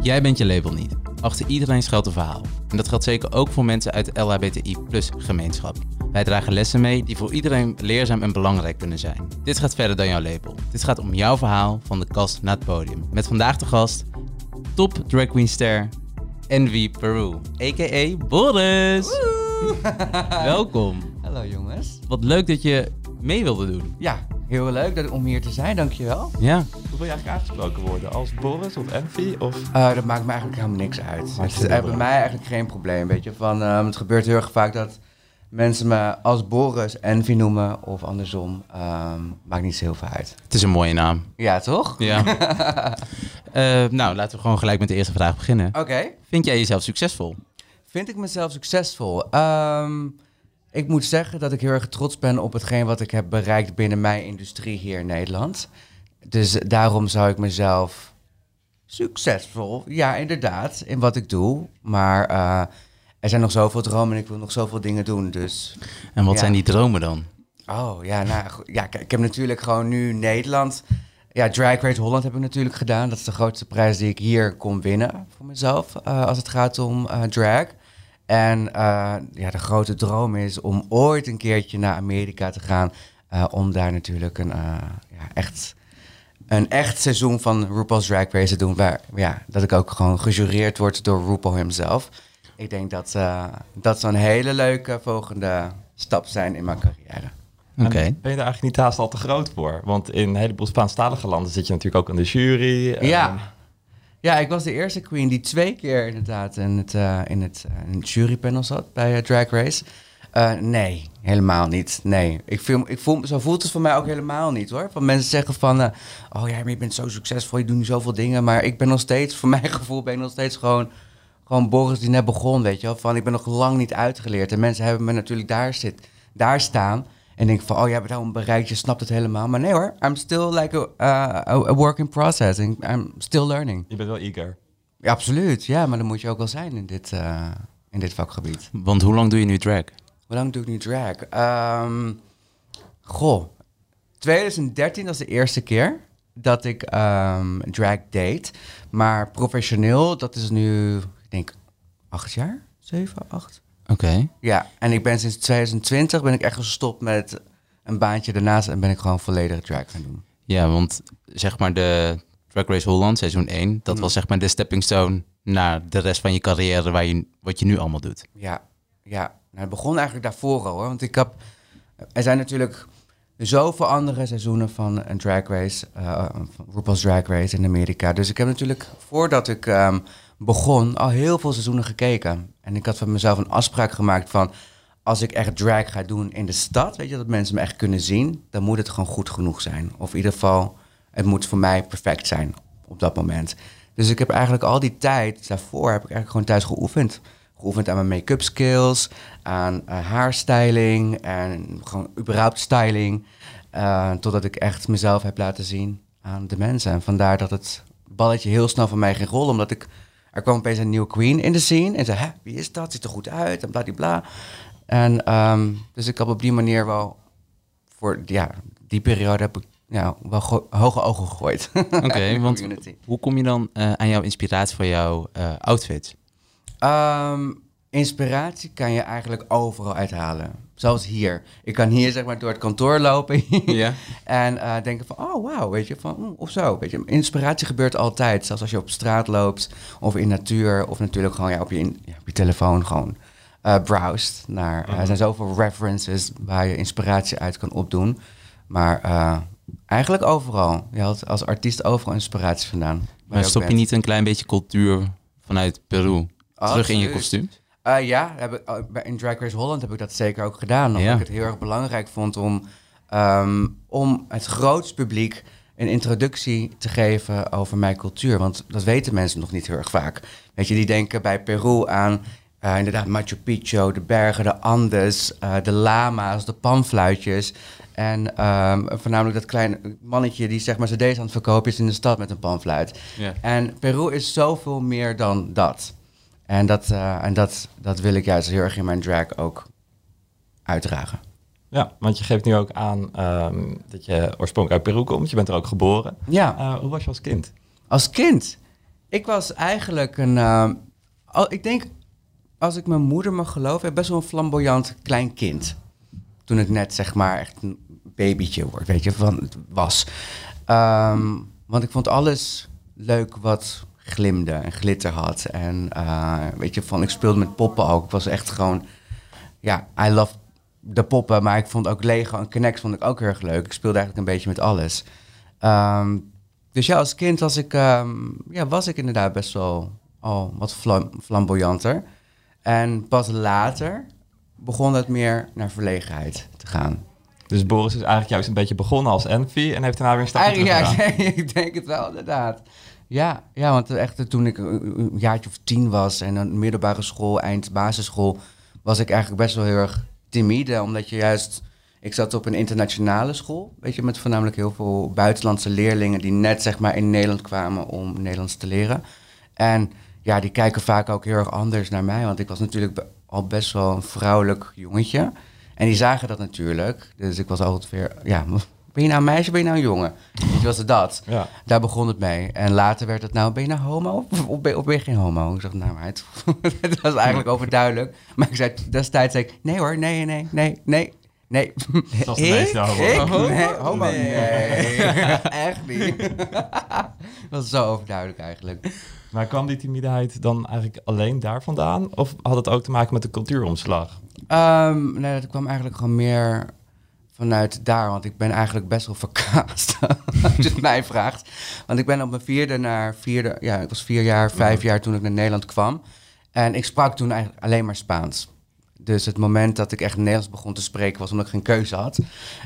Jij bent je label niet. Achter iedereen schuilt een verhaal. En dat geldt zeker ook voor mensen uit de LHBTI gemeenschap. Wij dragen lessen mee die voor iedereen leerzaam en belangrijk kunnen zijn. Dit gaat verder dan jouw label. Dit gaat om jouw verhaal van de kast naar het podium. Met vandaag de gast, top drag queen ster Envy Peru, a.k.a. Boris. Welkom. Hallo jongens. Wat leuk dat je mee wilde doen. Ja, heel leuk dat, om hier te zijn, dankjewel. Ja. Hoe wil je eigenlijk aangesproken worden? Als Boris of Envy? Of... Uh, dat maakt me eigenlijk helemaal niks uit. Het is bij mij eigenlijk geen probleem, weet je. Van, um, het gebeurt heel erg vaak dat mensen me als Boris Envy noemen of andersom. Um, maakt niet zo heel veel uit. Het is een mooie naam. Ja, toch? Ja. uh, nou, laten we gewoon gelijk met de eerste vraag beginnen. Oké. Okay. Vind jij jezelf succesvol? Vind ik mezelf succesvol? Um, ik moet zeggen dat ik heel erg trots ben op hetgeen wat ik heb bereikt binnen mijn industrie hier in Nederland. Dus daarom zou ik mezelf succesvol, ja inderdaad, in wat ik doe. Maar uh, er zijn nog zoveel dromen en ik wil nog zoveel dingen doen. Dus, en wat zijn die dromen dan? Oh ja, nou ja, ik heb natuurlijk gewoon nu Nederland. Ja, Drag Race Holland heb ik natuurlijk gedaan. Dat is de grootste prijs die ik hier kon winnen voor mezelf uh, als het gaat om uh, drag. En uh, ja, de grote droom is om ooit een keertje naar Amerika te gaan. Uh, om daar natuurlijk een, uh, ja, echt, een echt seizoen van RuPaul's Drag Race te doen. Waar ja, dat ik ook gewoon gejureerd word door RuPaul hemzelf. Ik denk dat dat zou een hele leuke volgende stap zijn in mijn carrière. Oké. Okay. Ben je daar eigenlijk niet haast al te groot voor? Want in een heleboel Spaanstalige landen zit je natuurlijk ook aan de jury. Ja. Ja, ik was de eerste queen die twee keer inderdaad in het, in het, uh, in het jurypanel zat bij uh, Drag Race. nee, helemaal niet. Nee, ik voel, ik voel, zo voelt het voor mij ook helemaal niet hoor. Van mensen zeggen van, oh ja, maar je bent zo succesvol, je doet nu zoveel dingen. Maar ik ben nog steeds, voor mijn gevoel ben ik nog steeds gewoon, gewoon Boris die net begon, weet je wel. Van, ik ben nog lang niet uitgeleerd. En mensen hebben me natuurlijk daar, zit, daar staan. En denk van, oh, je hebt het al bereikt, je snapt het helemaal. Maar nee hoor, I'm still like a, uh, a work in process. I'm still learning. Je bent wel eager. Ja, absoluut. Ja, maar dan moet je ook wel zijn in dit, uh, in dit vakgebied. Want hoe lang doe je nu drag? Hoe lang doe ik nu drag? Um, goh, 2013 was de eerste keer dat ik um, drag deed. Maar professioneel, dat is nu, ik denk, acht jaar? Zeven, acht? Oké. Okay. Ja, en ik ben sinds 2020 ben ik echt gestopt met een baantje daarnaast en ben ik gewoon volledig drag gaan doen. Ja, want zeg maar de Drag Race Holland seizoen 1, dat mm. was zeg maar de stepping stone naar de rest van je carrière waar je, wat je nu allemaal doet. Ja, ja. Nou, het begon eigenlijk daarvoor al hoor, want ik heb, er zijn natuurlijk zoveel andere seizoenen van een drag race, uh, van RuPaul's Drag Race in Amerika. Dus ik heb natuurlijk, voordat ik um, begon, al heel veel seizoenen gekeken. En ik had van mezelf een afspraak gemaakt van... als ik echt drag ga doen in de stad, weet je, dat mensen me echt kunnen zien... dan moet het gewoon goed genoeg zijn. Of in ieder geval, het moet voor mij perfect zijn op dat moment. Dus ik heb eigenlijk al die tijd daarvoor heb ik eigenlijk gewoon thuis geoefend. Geoefend aan mijn make-up skills, aan uh, haarstyling en gewoon überhaupt styling. Uh, totdat ik echt mezelf heb laten zien aan de mensen. En vandaar dat het balletje heel snel van mij ging rollen, omdat ik er kwam opeens een nieuwe queen in de scene. En zei, hè, wie is dat? Ziet er goed uit en bladibla. En um, dus ik heb op die manier wel voor ja, die periode heb ik ja, wel hoge ogen gegooid. Oké, okay, want hoe kom je dan uh, aan jouw inspiratie voor jouw uh, outfit? Um, inspiratie kan je eigenlijk overal uithalen. Zoals hier. Ik kan hier zeg maar door het kantoor lopen ja. en uh, denken van, oh wauw, weet je, van, mm, of zo. Weet je. Inspiratie gebeurt altijd, zelfs als je op straat loopt of in natuur of natuurlijk gewoon ja, op, je, ja, op je telefoon gewoon uh, browst naar. Uh, er zijn zoveel references waar je inspiratie uit kan opdoen. Maar eigenlijk overal. Je had als artiest overal inspiratie vandaan. Maar stop je niet een klein beetje cultuur vanuit Peru terug in je kostuum? Uh, ja, heb ik, in Drag Race Holland heb ik dat zeker ook gedaan. Omdat ja. ik het heel erg belangrijk vond om, um, om het grootste publiek een introductie te geven over mijn cultuur. Want dat weten mensen nog niet heel erg vaak. Weet je, die denken bij Peru aan uh, inderdaad Machu Picchu, de bergen, de Andes, uh, de lama's, de panfluitjes. En ehm, voornamelijk dat kleine mannetje die zeg maar cd's aan het verkopen is in de stad met een panfluit. Ja. En Peru is zoveel meer dan dat. En, dat, eh, en dat, dat wil ik juist heel erg in mijn drag ook uitdragen. Ja, want je geeft nu ook aan ehm, dat je oorspronkelijk uit Peru komt. Je bent er ook geboren. Ja. Eh, hoe was je als kind? Als kind? Ik was eigenlijk een... ehm, al- ik denk, als ik mijn moeder mag geloven, best wel een flamboyant klein kind. Toen het net, zeg maar, echt een babytje wordt, weet je, van was. Ehm, want ik vond alles leuk wat glimde en glitter had. En eh, weet je, van, ik speelde met poppen ook. Ik was echt gewoon... Ja, I love de poppen, maar ik vond ook Lego en Connect vond ik ook heel erg leuk. Ik speelde eigenlijk een beetje met alles. Ehm, dus ja, als kind was ik, ehm, ja, was ik inderdaad best wel al wat flam- flamboyanter. En pas later begon het meer naar verlegenheid te gaan. Dus Boris is eigenlijk juist een beetje begonnen als Envy en heeft daarna weer een stapje Eigenlijk, ja, ik denk het wel, inderdaad. Ja, ja want echt toen ik een jaartje of tien was en een middelbare school, eind basisschool, was ik eigenlijk best wel heel erg timide. Omdat je juist, ik zat op een internationale school, weet je, met voornamelijk heel veel buitenlandse leerlingen die net zeg maar in Nederland kwamen om Nederlands te leren. En ja, die kijken vaak ook heel erg anders naar mij, want ik was natuurlijk al best wel een vrouwelijk jongetje. En die zagen dat natuurlijk. Dus ik was altijd weer, ja, ben je nou een meisje, ben je nou een jongen? Weet je, was het dat? Ja. Daar begon het mee. En later werd het nou, ben je nou homo of ben, of ben je geen homo? Ik zeg, nou maar het, het was eigenlijk overduidelijk. Maar ik zei, destijds zei ik, nee hoor, nee, nee, nee, nee, nee. Zoals de meeste homo. Ik? Nee, homo? Nee, echt niet. dat was zo overduidelijk eigenlijk. Maar kwam die timiditeit dan eigenlijk alleen daar vandaan? Of had het ook te maken met de cultuuromslag? Ehm, nee, dat kwam eigenlijk gewoon meer vanuit daar. Want ik ben eigenlijk best wel verkaasd. als je het mij vraagt. Want ik ben op mijn vierde naar vierde... Ja, ik was vier jaar, vijf jaar toen ik naar Nederland kwam. En ik sprak toen eigenlijk alleen maar Spaans. Dus het moment dat ik echt Nederlands begon te spreken was omdat ik geen keuze had.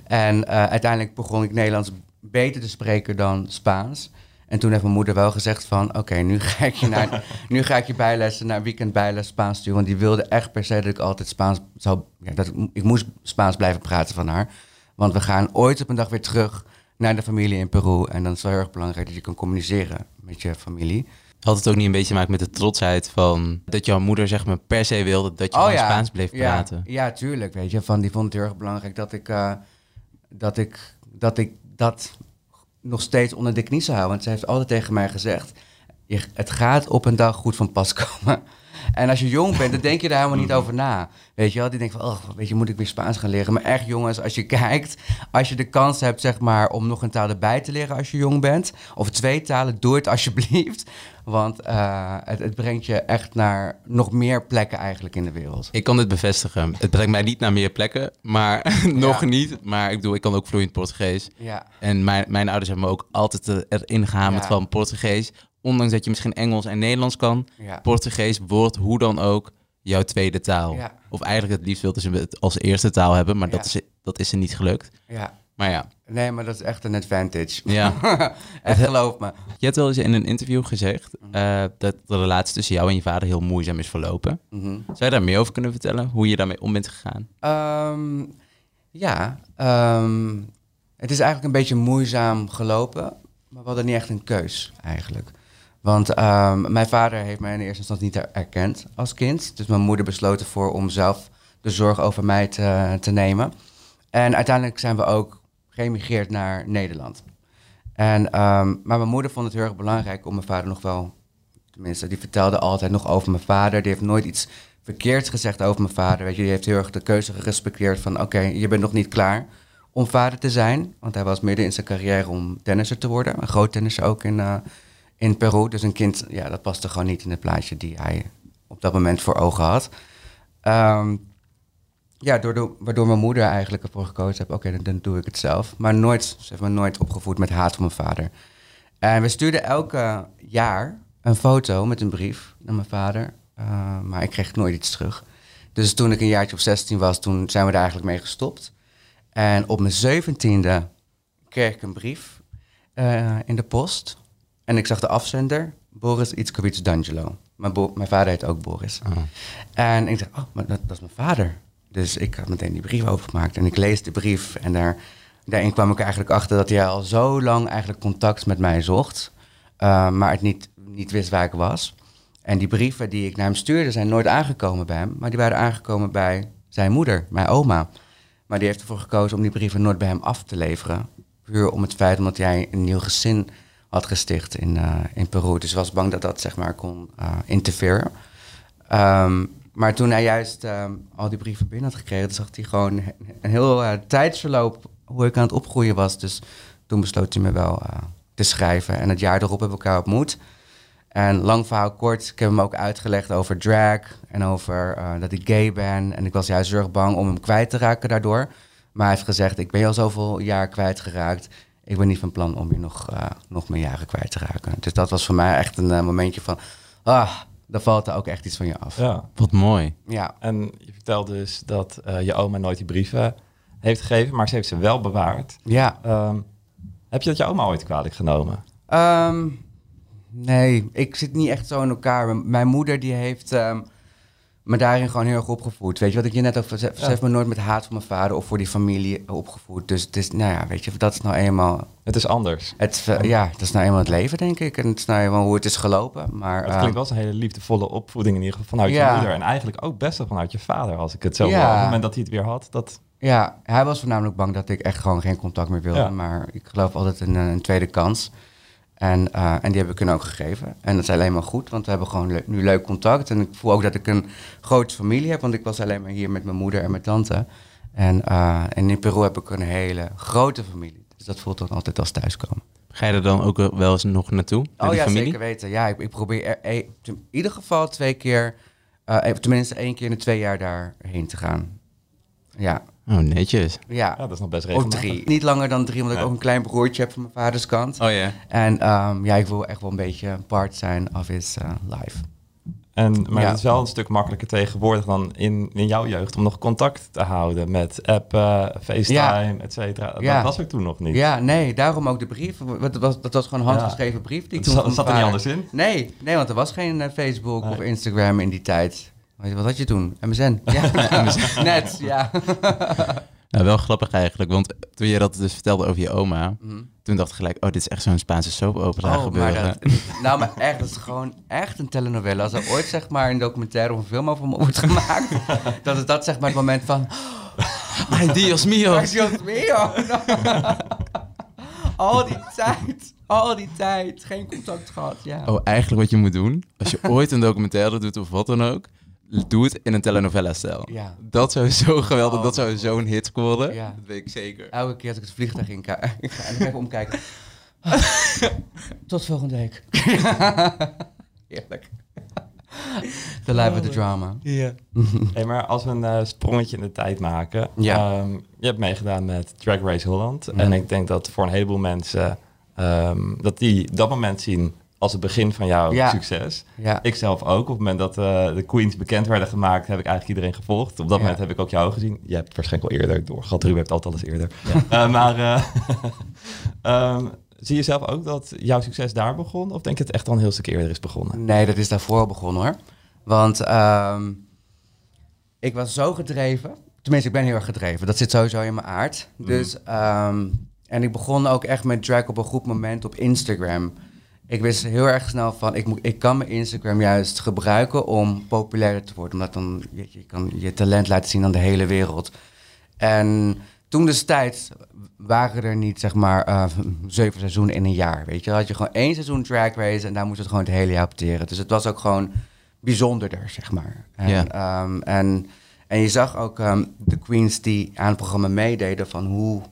En eh, uiteindelijk begon ik Nederlands beter te spreken dan Spaans. En toen heeft mijn moeder wel gezegd van... oké, nu ga ik je naar, nu ga ik je bijlessen naar weekend bijles Spaans sturen. Want die wilde echt per se dat ik altijd Spaans zou... Ja, dat ik, ik moest Spaans blijven praten van haar. Want we gaan ooit op een dag weer terug naar de familie in Peru. En dan is het wel heel erg belangrijk dat je kan communiceren met je familie. Had het ook niet een beetje te maken met de trotsheid van dat jouw moeder zeg maar per se wilde dat je gewoon Spaans bleef Oh ja, praten? Ja, tuurlijk. Weet je, van die vond het heel erg belangrijk dat ik, eh, dat ik, dat ik dat nog steeds onder de knie zou houden. Want ze heeft altijd tegen mij gezegd: je, het gaat op een dag goed van pas komen. En als je jong bent, dan denk je daar helemaal niet over na. Weet je wel, die denkt van, oh, weet je, moet ik weer Spaans gaan leren? Maar echt, jongens, als je kijkt, als je de kans hebt, zeg maar, om nog een taal erbij te leren als je jong bent, of twee talen, doe het alsjeblieft. Want eh, het, het brengt je echt naar nog meer plekken eigenlijk in de wereld. Ik kan dit bevestigen. Het brengt mij niet naar meer plekken, maar nog Ja. niet. Maar ik bedoel, ik kan ook vloeiend Portugees. Ja. En mijn, mijn ouders hebben me ook altijd erin gehamerd Ja. van Portugees. Ondanks dat je misschien Engels en Nederlands kan, Ja. Portugees wordt hoe dan ook jouw tweede taal. Ja. Of eigenlijk het liefst wilden ze het als eerste taal hebben, maar dat, is, dat is er niet gelukt. Ja. Maar ja, Nee, maar dat is echt een advantage. ja. echt geloof me. je hebt wel eens in een interview gezegd eh, dat de relatie tussen jou en je vader heel moeizaam is verlopen. Mhm. Zou je daar meer over kunnen vertellen? Hoe je daarmee om bent gegaan? Ehm, ja, ehm, het is eigenlijk een beetje moeizaam gelopen, maar we hadden niet echt een keus eigenlijk. Want ehm, mijn vader heeft mij in eerste instantie niet erkend als kind. Dus mijn moeder besloot ervoor om zelf de zorg over mij te, te nemen. En uiteindelijk zijn we ook geëmigreerd naar Nederland. En, ehm, maar mijn moeder vond het heel erg belangrijk om mijn vader nog wel... Tenminste, die vertelde altijd nog over mijn vader. Die heeft nooit iets verkeerds gezegd over mijn vader. Weet je, die heeft heel erg de keuze gerespecteerd van... oké, je bent nog niet klaar om vader te zijn. Want hij was midden in zijn carrière om tennisser te worden. Een groot tennisser ook in, eh, in Peru. Dus een kind, ja, dat paste gewoon niet in het plaatje die hij op dat moment voor ogen had. Ehm, ja, door waardoor mijn moeder eigenlijk ervoor gekozen heeft... oké, dan, doe ik het zelf. Maar nooit, ze heeft me nooit opgevoed met haat voor mijn vader. En we stuurden elke jaar een foto met een brief naar mijn vader. eh, maar ik kreeg nooit iets terug. Dus toen ik een jaartje of 16 was, toen zijn we daar eigenlijk mee gestopt. En op mijn zeventiende kreeg ik een brief eh, in de post. En ik zag de afzender, Boris Itzkowitz D'Angelo. Mijn, mijn vader heet ook Boris. En ik dacht, oh, maar dat, dat is mijn vader. Dus ik had meteen die brief opengemaakt en ik lees de brief en daar daarin kwam ik eigenlijk achter dat hij al zo lang eigenlijk contact met mij zocht. eh, maar het niet, niet wist waar ik was. En die brieven die ik naar hem stuurde zijn nooit aangekomen bij hem. Maar die waren aangekomen bij zijn moeder, mijn oma. Maar die heeft ervoor gekozen om die brieven nooit bij hem af te leveren. Puur om het feit omdat jij een nieuw gezin had gesticht in, eh, in Peru. Dus was bang dat dat zeg maar kon eh interfereren. Ehm, maar toen hij juist ehm, al die brieven binnen had gekregen, zag hij gewoon een heel eh, tijdsverloop hoe ik aan het opgroeien was. Dus toen besloot hij me wel te schrijven. En het jaar erop hebben we elkaar ontmoet. En lang verhaal kort, ik heb hem ook uitgelegd over drag en over dat ik gay ben. En ik was juist heel erg bang om hem kwijt te raken daardoor. Maar hij heeft gezegd, ik ben al zoveel jaar kwijtgeraakt. Ik ben niet van plan om je nog, eh, nog meer jaren kwijt te raken. Dus dat was voor mij echt een eh, momentje van, ah, dan valt er ook echt iets van je af. Ja. Wat mooi. Ja, En je vertelde dus dat eh, je oma nooit die brieven heeft gegeven, maar ze heeft ze wel bewaard. ja. Ehm, heb je dat je oma ooit kwalijk genomen? Ehm, nee, ik zit niet echt zo in elkaar. Mijn moeder die heeft ehm, me daarin gewoon heel erg opgevoed. Weet je wat ik je net over zei? Ze heeft me nooit met haat voor mijn vader of voor die familie opgevoed. Dus het is, nou ja, weet je, dat is nou eenmaal... Het is anders. Het, eh, ja, dat is nou eenmaal het leven, denk ik. En het is nou eenmaal hoe het is gelopen. Maar, Maar het ehm, klinkt wel als een hele liefdevolle opvoeding in ieder geval vanuit Ja. je moeder. En eigenlijk ook best wel vanuit je vader, als ik het zo Ja. Op het moment dat hij het weer had, dat... Ja, hij was voornamelijk bang dat ik echt gewoon geen contact meer wilde. Ja. Maar ik geloof altijd in een, een tweede kans. En, eh, en die heb ik hun ook gegeven. En dat is alleen maar goed, want we hebben gewoon le- nu leuk contact. En ik voel ook dat ik een grote familie heb, want ik was alleen maar hier met mijn moeder en mijn tante. En, eh, en in Peru heb ik een hele grote familie. Dus dat voelt dan altijd als thuiskomen. Ga je er dan ook wel eens nog naartoe? Oh ja, familie? zeker weten. Ja, ik, ik probeer er, eh, in ieder geval twee keer, eh, tenminste één keer in de twee jaar daarheen te gaan. Ja, Oh, netjes. ja. Ja, dat is nog best regelmatig. drie. Niet langer dan drie, omdat Ja. ik ook een klein broertje heb van mijn vaders kant. Oh ja. En ehm, ja, ik wil echt wel een beetje een part zijn of his eh, life. En, maar Ja. het is wel een stuk makkelijker tegenwoordig dan in, in jouw jeugd om nog contact te houden met appen, FaceTime, Ja. et cetera. Ja. Dat was er toen nog niet. Ja, nee, daarom ook de brief. Dat was, dat was gewoon een handgeschreven brief. Die ik toen zat, zat er niet anders in? Nee, nee, want er was geen eh, Facebook Nee. of Instagram in die tijd. Wat had je toen? MSN? Ja, net, ja. Nou, wel grappig eigenlijk, want toen je dat dus vertelde over je oma, Mhm. toen dacht ik gelijk, oh, dit is echt zo'n Spaanse soap opera Oh, maar gebeuren. dat, nou, maar echt, dat is gewoon echt een telenovela. Als er ooit zeg maar een documentaire of een film over me wordt gemaakt, dat is dat zeg maar het moment van... Ay, Dios. Ay, Dios mío. al die tijd, al die tijd, geen contact gehad, ja. Oh, eigenlijk wat je moet doen, als je ooit een documentaire doet of wat dan ook, doe het in een telenovela-stijl. Ja. Dat zou zo geweldig, Oh. dat zou zo'n hit scoren. Ja. Dat weet ik zeker. Elke keer als ik het vliegtuig in ga, en ik even omkijken. Tot volgende week. Heerlijk. The life of the drama. Ja. Hey, maar als we een eh, sprongetje in de tijd maken. Ja. ehm, je hebt meegedaan met Drag Race Holland. En ik denk dat voor een heleboel mensen... ehm, dat die dat moment zien als het begin van jouw Ja. succes. Ja. Ik zelf ook. Op het moment dat eh, de queens bekend werden gemaakt... heb ik eigenlijk iedereen gevolgd. Op dat Ja. moment heb ik ook jou gezien. Je hebt waarschijnlijk al eerder doorgehad. Ruben heeft altijd alles eerder. Eh, maar eh, ehm, zie je zelf ook dat jouw succes daar begon? Of denk je dat het echt al een heel stuk eerder is begonnen? Nee, dat is daarvoor begonnen hoor. Want ehm, ik was zo gedreven. Tenminste, ik ben heel erg gedreven. Dat zit sowieso in mijn aard. Dus, ehm, en ik begon ook echt met drag op een goed moment op Instagram. Ik wist heel erg snel van, ik, moet, ik kan mijn Instagram juist gebruiken om populairder te worden. Omdat dan, je, je kan je talent laten zien aan de hele wereld. En toen destijds waren er niet, zeg maar, eh, zeven seizoenen in een jaar. Weet je, dan had je gewoon één seizoen Drag Race en daar moest het gewoon het hele jaar op teren. Dus het was ook gewoon bijzonderder, zeg maar. En, Ja. ehm, en, en je zag ook ehm, de queens die aan het programma meededen van hoe,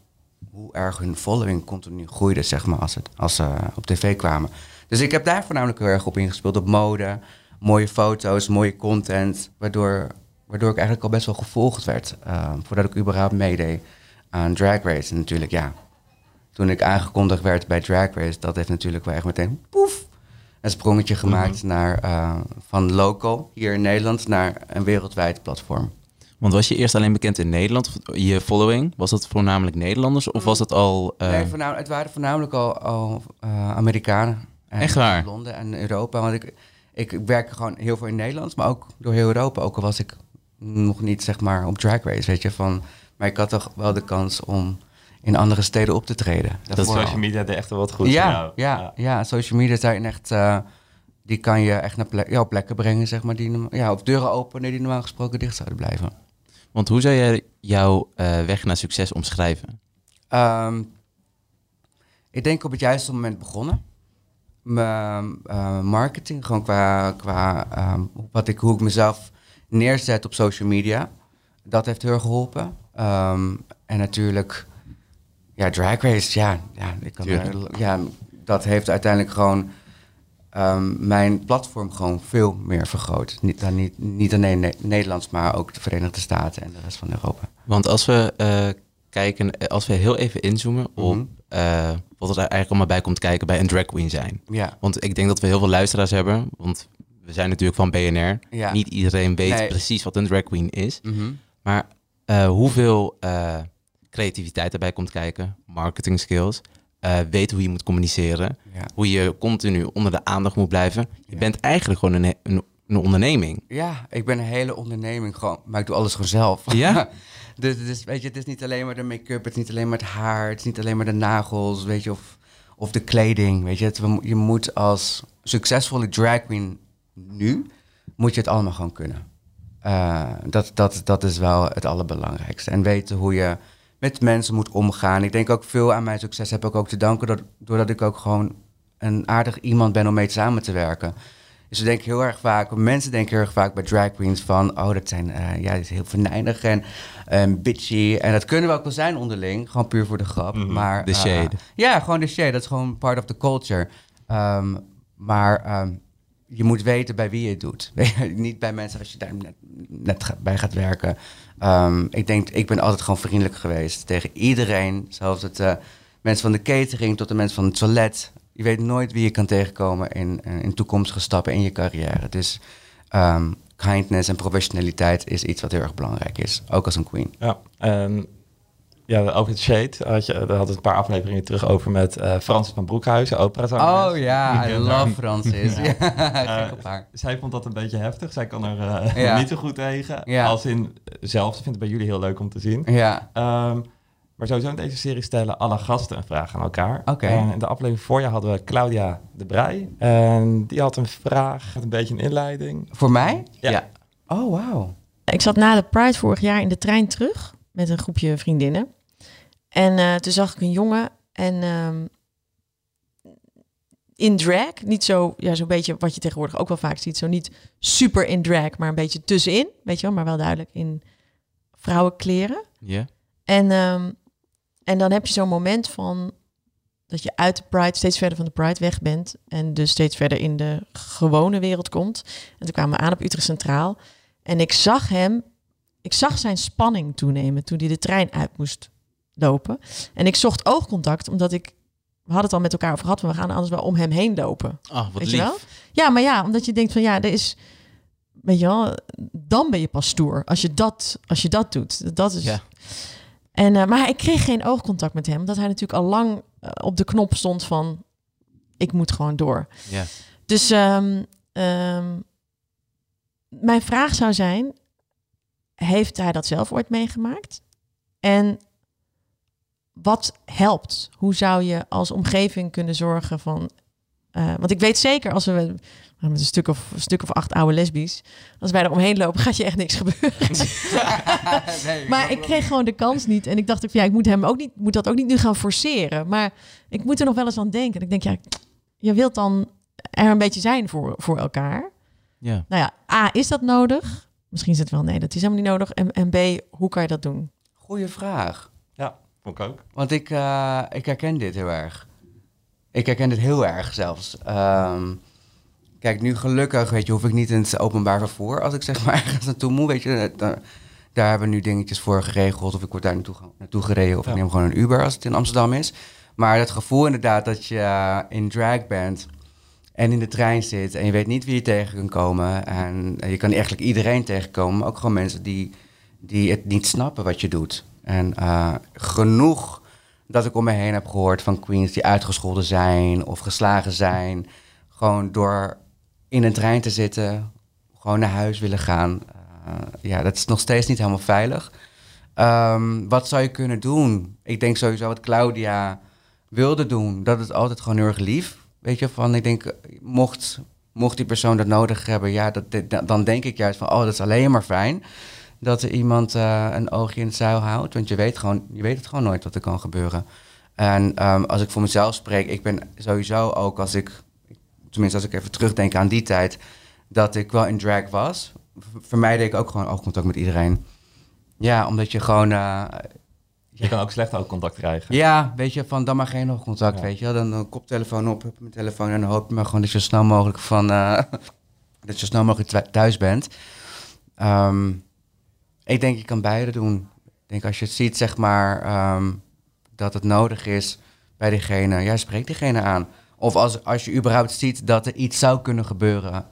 hoe erg hun following continu groeide, zeg maar, als, het, als ze op tv kwamen. Dus ik heb daar voornamelijk heel erg op ingespeeld, op mode, mooie foto's, mooie content, waardoor, waardoor ik eigenlijk al best wel gevolgd werd, eh, voordat ik überhaupt meedeed aan Drag Race. En natuurlijk, ja, toen ik aangekondigd werd bij Drag Race, dat heeft natuurlijk wel echt meteen poef, een sprongetje gemaakt naar, eh, van local hier in Nederland naar een wereldwijd platform. Want was je eerst alleen bekend in Nederland, of je following? Was dat voornamelijk Nederlanders of was dat al... eh, Nee, voornamelijk, het waren voornamelijk al, al eh, Amerikanen. En Echt waar? Londen en Europa. Want ik, ik werk gewoon heel veel in Nederland, maar ook door heel Europa. Ook al was ik nog niet zeg maar op drag race, weet je. Van, maar ik had toch wel de kans om in andere steden op te treden. Dat al. social media deed echt wel wat goed voor ja, jou. ja, ja, social media zijn echt, eh, die kan je echt naar plek, ja, plekken brengen, zeg maar, die, ja, of deuren openen die normaal gesproken dicht zouden blijven. Want hoe zou jij jouw eh, weg naar succes omschrijven? Ehm, ik denk op het juiste moment begonnen. Mijn eh, marketing, gewoon qua, qua ehm, wat ik, hoe ik mezelf neerzet op social media. Dat heeft heel erg geholpen. Ehm, en natuurlijk, ja, Drag Race, ja, ja, ik kan, Tuurlijk. ja dat heeft uiteindelijk gewoon ehm, mijn platform gewoon veel meer vergroot. Niet, dan niet, niet alleen Ne- Nederlands, maar ook de Verenigde Staten en de rest van Europa. Want als we eh, kijken, eh, als we heel even inzoomen op Mhm. eh, wat er eigenlijk allemaal bij komt kijken bij een drag queen zijn. Ja, Want ik denk dat we heel veel luisteraars hebben, want we zijn natuurlijk van BNR. Ja. Niet iedereen weet Nee. precies wat een drag queen is. Mhm. Maar eh, hoeveel creativiteit erbij komt kijken, marketing skills, eh weten hoe je moet communiceren, ja. hoe je continu onder de aandacht moet blijven. Je Ja. bent eigenlijk gewoon een, een, een onderneming. Ja, ik ben een hele onderneming gewoon, maar ik doe alles gewoon zelf. Ja? dus, dus weet je, het is niet alleen maar de make-up, het is niet alleen maar het haar, het is niet alleen maar de nagels, weet je, of, of de kleding, weet je. Het, je moet als succesvolle drag queen nu, moet je het allemaal gewoon kunnen. Eh, dat, dat, dat is wel het allerbelangrijkste. En weten hoe je met mensen moet omgaan. Ik denk ook veel aan mijn succes heb ik ook te danken dat, doordat ik ook gewoon een aardig iemand ben om mee samen te werken. Dus ik denk heel erg vaak, mensen denken heel erg vaak bij drag queens van, oh, dat zijn, eh, ja, dat is heel venijnig en eh, bitchy. En dat kunnen we ook wel zijn onderling, gewoon puur voor de grap. Mhm, maar, de eh, shade. ja, gewoon de shade, dat is gewoon part of the culture. Ehm, maar ehm, je moet weten bij wie je het doet. Niet bij mensen als je daar net, net bij gaat werken. Ehm, ik denk, ik ben altijd gewoon vriendelijk geweest tegen iedereen. Zelfs het eh, mensen van de catering tot de mensen van het toilet. Je weet nooit wie je kan tegenkomen in, eh, in toekomstige stappen in je carrière. Dus ehm, kindness en professionaliteit is iets wat heel erg belangrijk is. Ook als een queen. Ja, en ja, over het shade had je, daar hadden we een paar afleveringen terug over met eh Francis van Broekhuizen, opera Oh ja, I Ja. love Francis. Ja, Eh, gek op haar. zij vond dat een beetje heftig. Zij kan er eh, Ja. niet zo goed tegen. Ja. Als in eh, zelf, ze vindt het bij jullie heel leuk om te zien. Ja, Ehm, maar sowieso in deze serie stellen alle gasten een vraag aan elkaar. Oké. En in de aflevering voor je hadden we Claudia de Brij. En die had een vraag, met een beetje een inleiding. voor mij? Ja. Oh, wauw. Ik zat na de Pride vorig jaar in de trein terug met een groepje vriendinnen. En eh, toen zag ik een jongen en ehm, in drag, niet zo, ja, zo'n beetje wat je tegenwoordig ook wel vaak ziet, zo niet super in drag, maar een beetje tussenin, weet je wel, maar wel duidelijk in vrouwenkleren. Ja. En, ehm, en dan heb je zo'n moment van dat je uit de Pride steeds verder van de Pride weg bent en dus steeds verder in de gewone wereld komt. En toen kwamen we aan op Utrecht Centraal en ik zag hem, ik zag zijn spanning toenemen toen hij de trein uit moest lopen. En ik zocht oogcontact omdat ik, we hadden het al met elkaar over gehad, maar we gaan anders wel om hem heen lopen. Oh, wat Weet lief. je wel? Ja, maar ja, omdat je denkt van ja, er is, weet je wel, dan ben je pas stoer als je dat, als je dat doet. Dat is. Ja. En, eh, maar ik kreeg geen oogcontact met hem, omdat hij natuurlijk al lang eh, op de knop stond van ik moet gewoon door. Ja. Dus ehm, ehm, mijn vraag zou zijn: heeft hij dat zelf ooit meegemaakt? En wat helpt? Hoe zou je als omgeving kunnen zorgen van. eh, want ik weet zeker als we met een stuk of een stuk of acht oude lesbies, als wij er omheen lopen, gaat je echt niks gebeuren. maar ik kreeg gewoon de kans niet. En ik dacht ook, van, ja, ik moet hem ook niet, moet dat ook niet nu gaan forceren. Maar ik moet er nog wel eens aan denken. En ik denk, ja, je wilt dan er een beetje zijn voor, voor elkaar. Ja. Nou ja, A, is dat nodig? Misschien is het wel nee, dat is helemaal niet nodig. En, en B, hoe kan je dat doen? Goeie vraag. Ja, vond ik ook. Want ik, eh, ik herken dit heel erg. Ik herken dit heel erg zelfs. Ehm, kijk, nu gelukkig, weet je, hoef ik niet in het openbaar vervoer. Als ik zeg maar ergens naartoe moet, weet je, daar, daar hebben we nu dingetjes voor geregeld. Of ik word daar naartoe, naartoe gereden. Of Ja. ik neem gewoon een Uber als het in Amsterdam is. Maar het gevoel inderdaad dat je eh, in drag bent en in de trein zit en je weet niet wie je tegen kan komen. En je kan eigenlijk iedereen tegenkomen, maar ook gewoon mensen die, die het niet snappen wat je doet. En eh, genoeg dat ik om me heen heb gehoord van queens die uitgescholden zijn of geslagen zijn. Gewoon door in een trein te zitten, gewoon naar huis willen gaan. Eh, ja, dat is nog steeds niet helemaal veilig. Ehm, wat zou je kunnen doen? Ik denk sowieso wat Claudia wilde doen. Dat is altijd gewoon heel erg lief. Weet je, van ik denk, mocht, mocht die persoon dat nodig hebben, ja, dat, dat- dan denk ik juist van, oh, dat is alleen maar fijn. Dat er iemand eh, een oogje in het zeil houdt. Want je weet, gewoon, je weet het gewoon nooit wat er kan gebeuren. En ehm, als ik voor mezelf spreek, ik ben sowieso ook als ik, tenminste als ik even terugdenk aan die tijd, dat ik wel in drag was. V- Vermijdde ik ook gewoon oogcontact met iedereen. Ja, omdat je gewoon, eh, Je kan ook slecht ook contact krijgen. ja, weet je, van dan maar geen oogcontact, Ja. weet je wel. Dan een koptelefoon op, heb mijn telefoon en dan hoop je maar gewoon dat je zo snel mogelijk van, eh, dat je zo snel mogelijk thu- thuis bent. Ehm, ik denk je kan beide doen. Ik denk als je het ziet, zeg maar, ehm, dat het nodig is bij diegene, ja, spreek diegene aan. Of als, als je überhaupt ziet dat er iets zou kunnen gebeuren.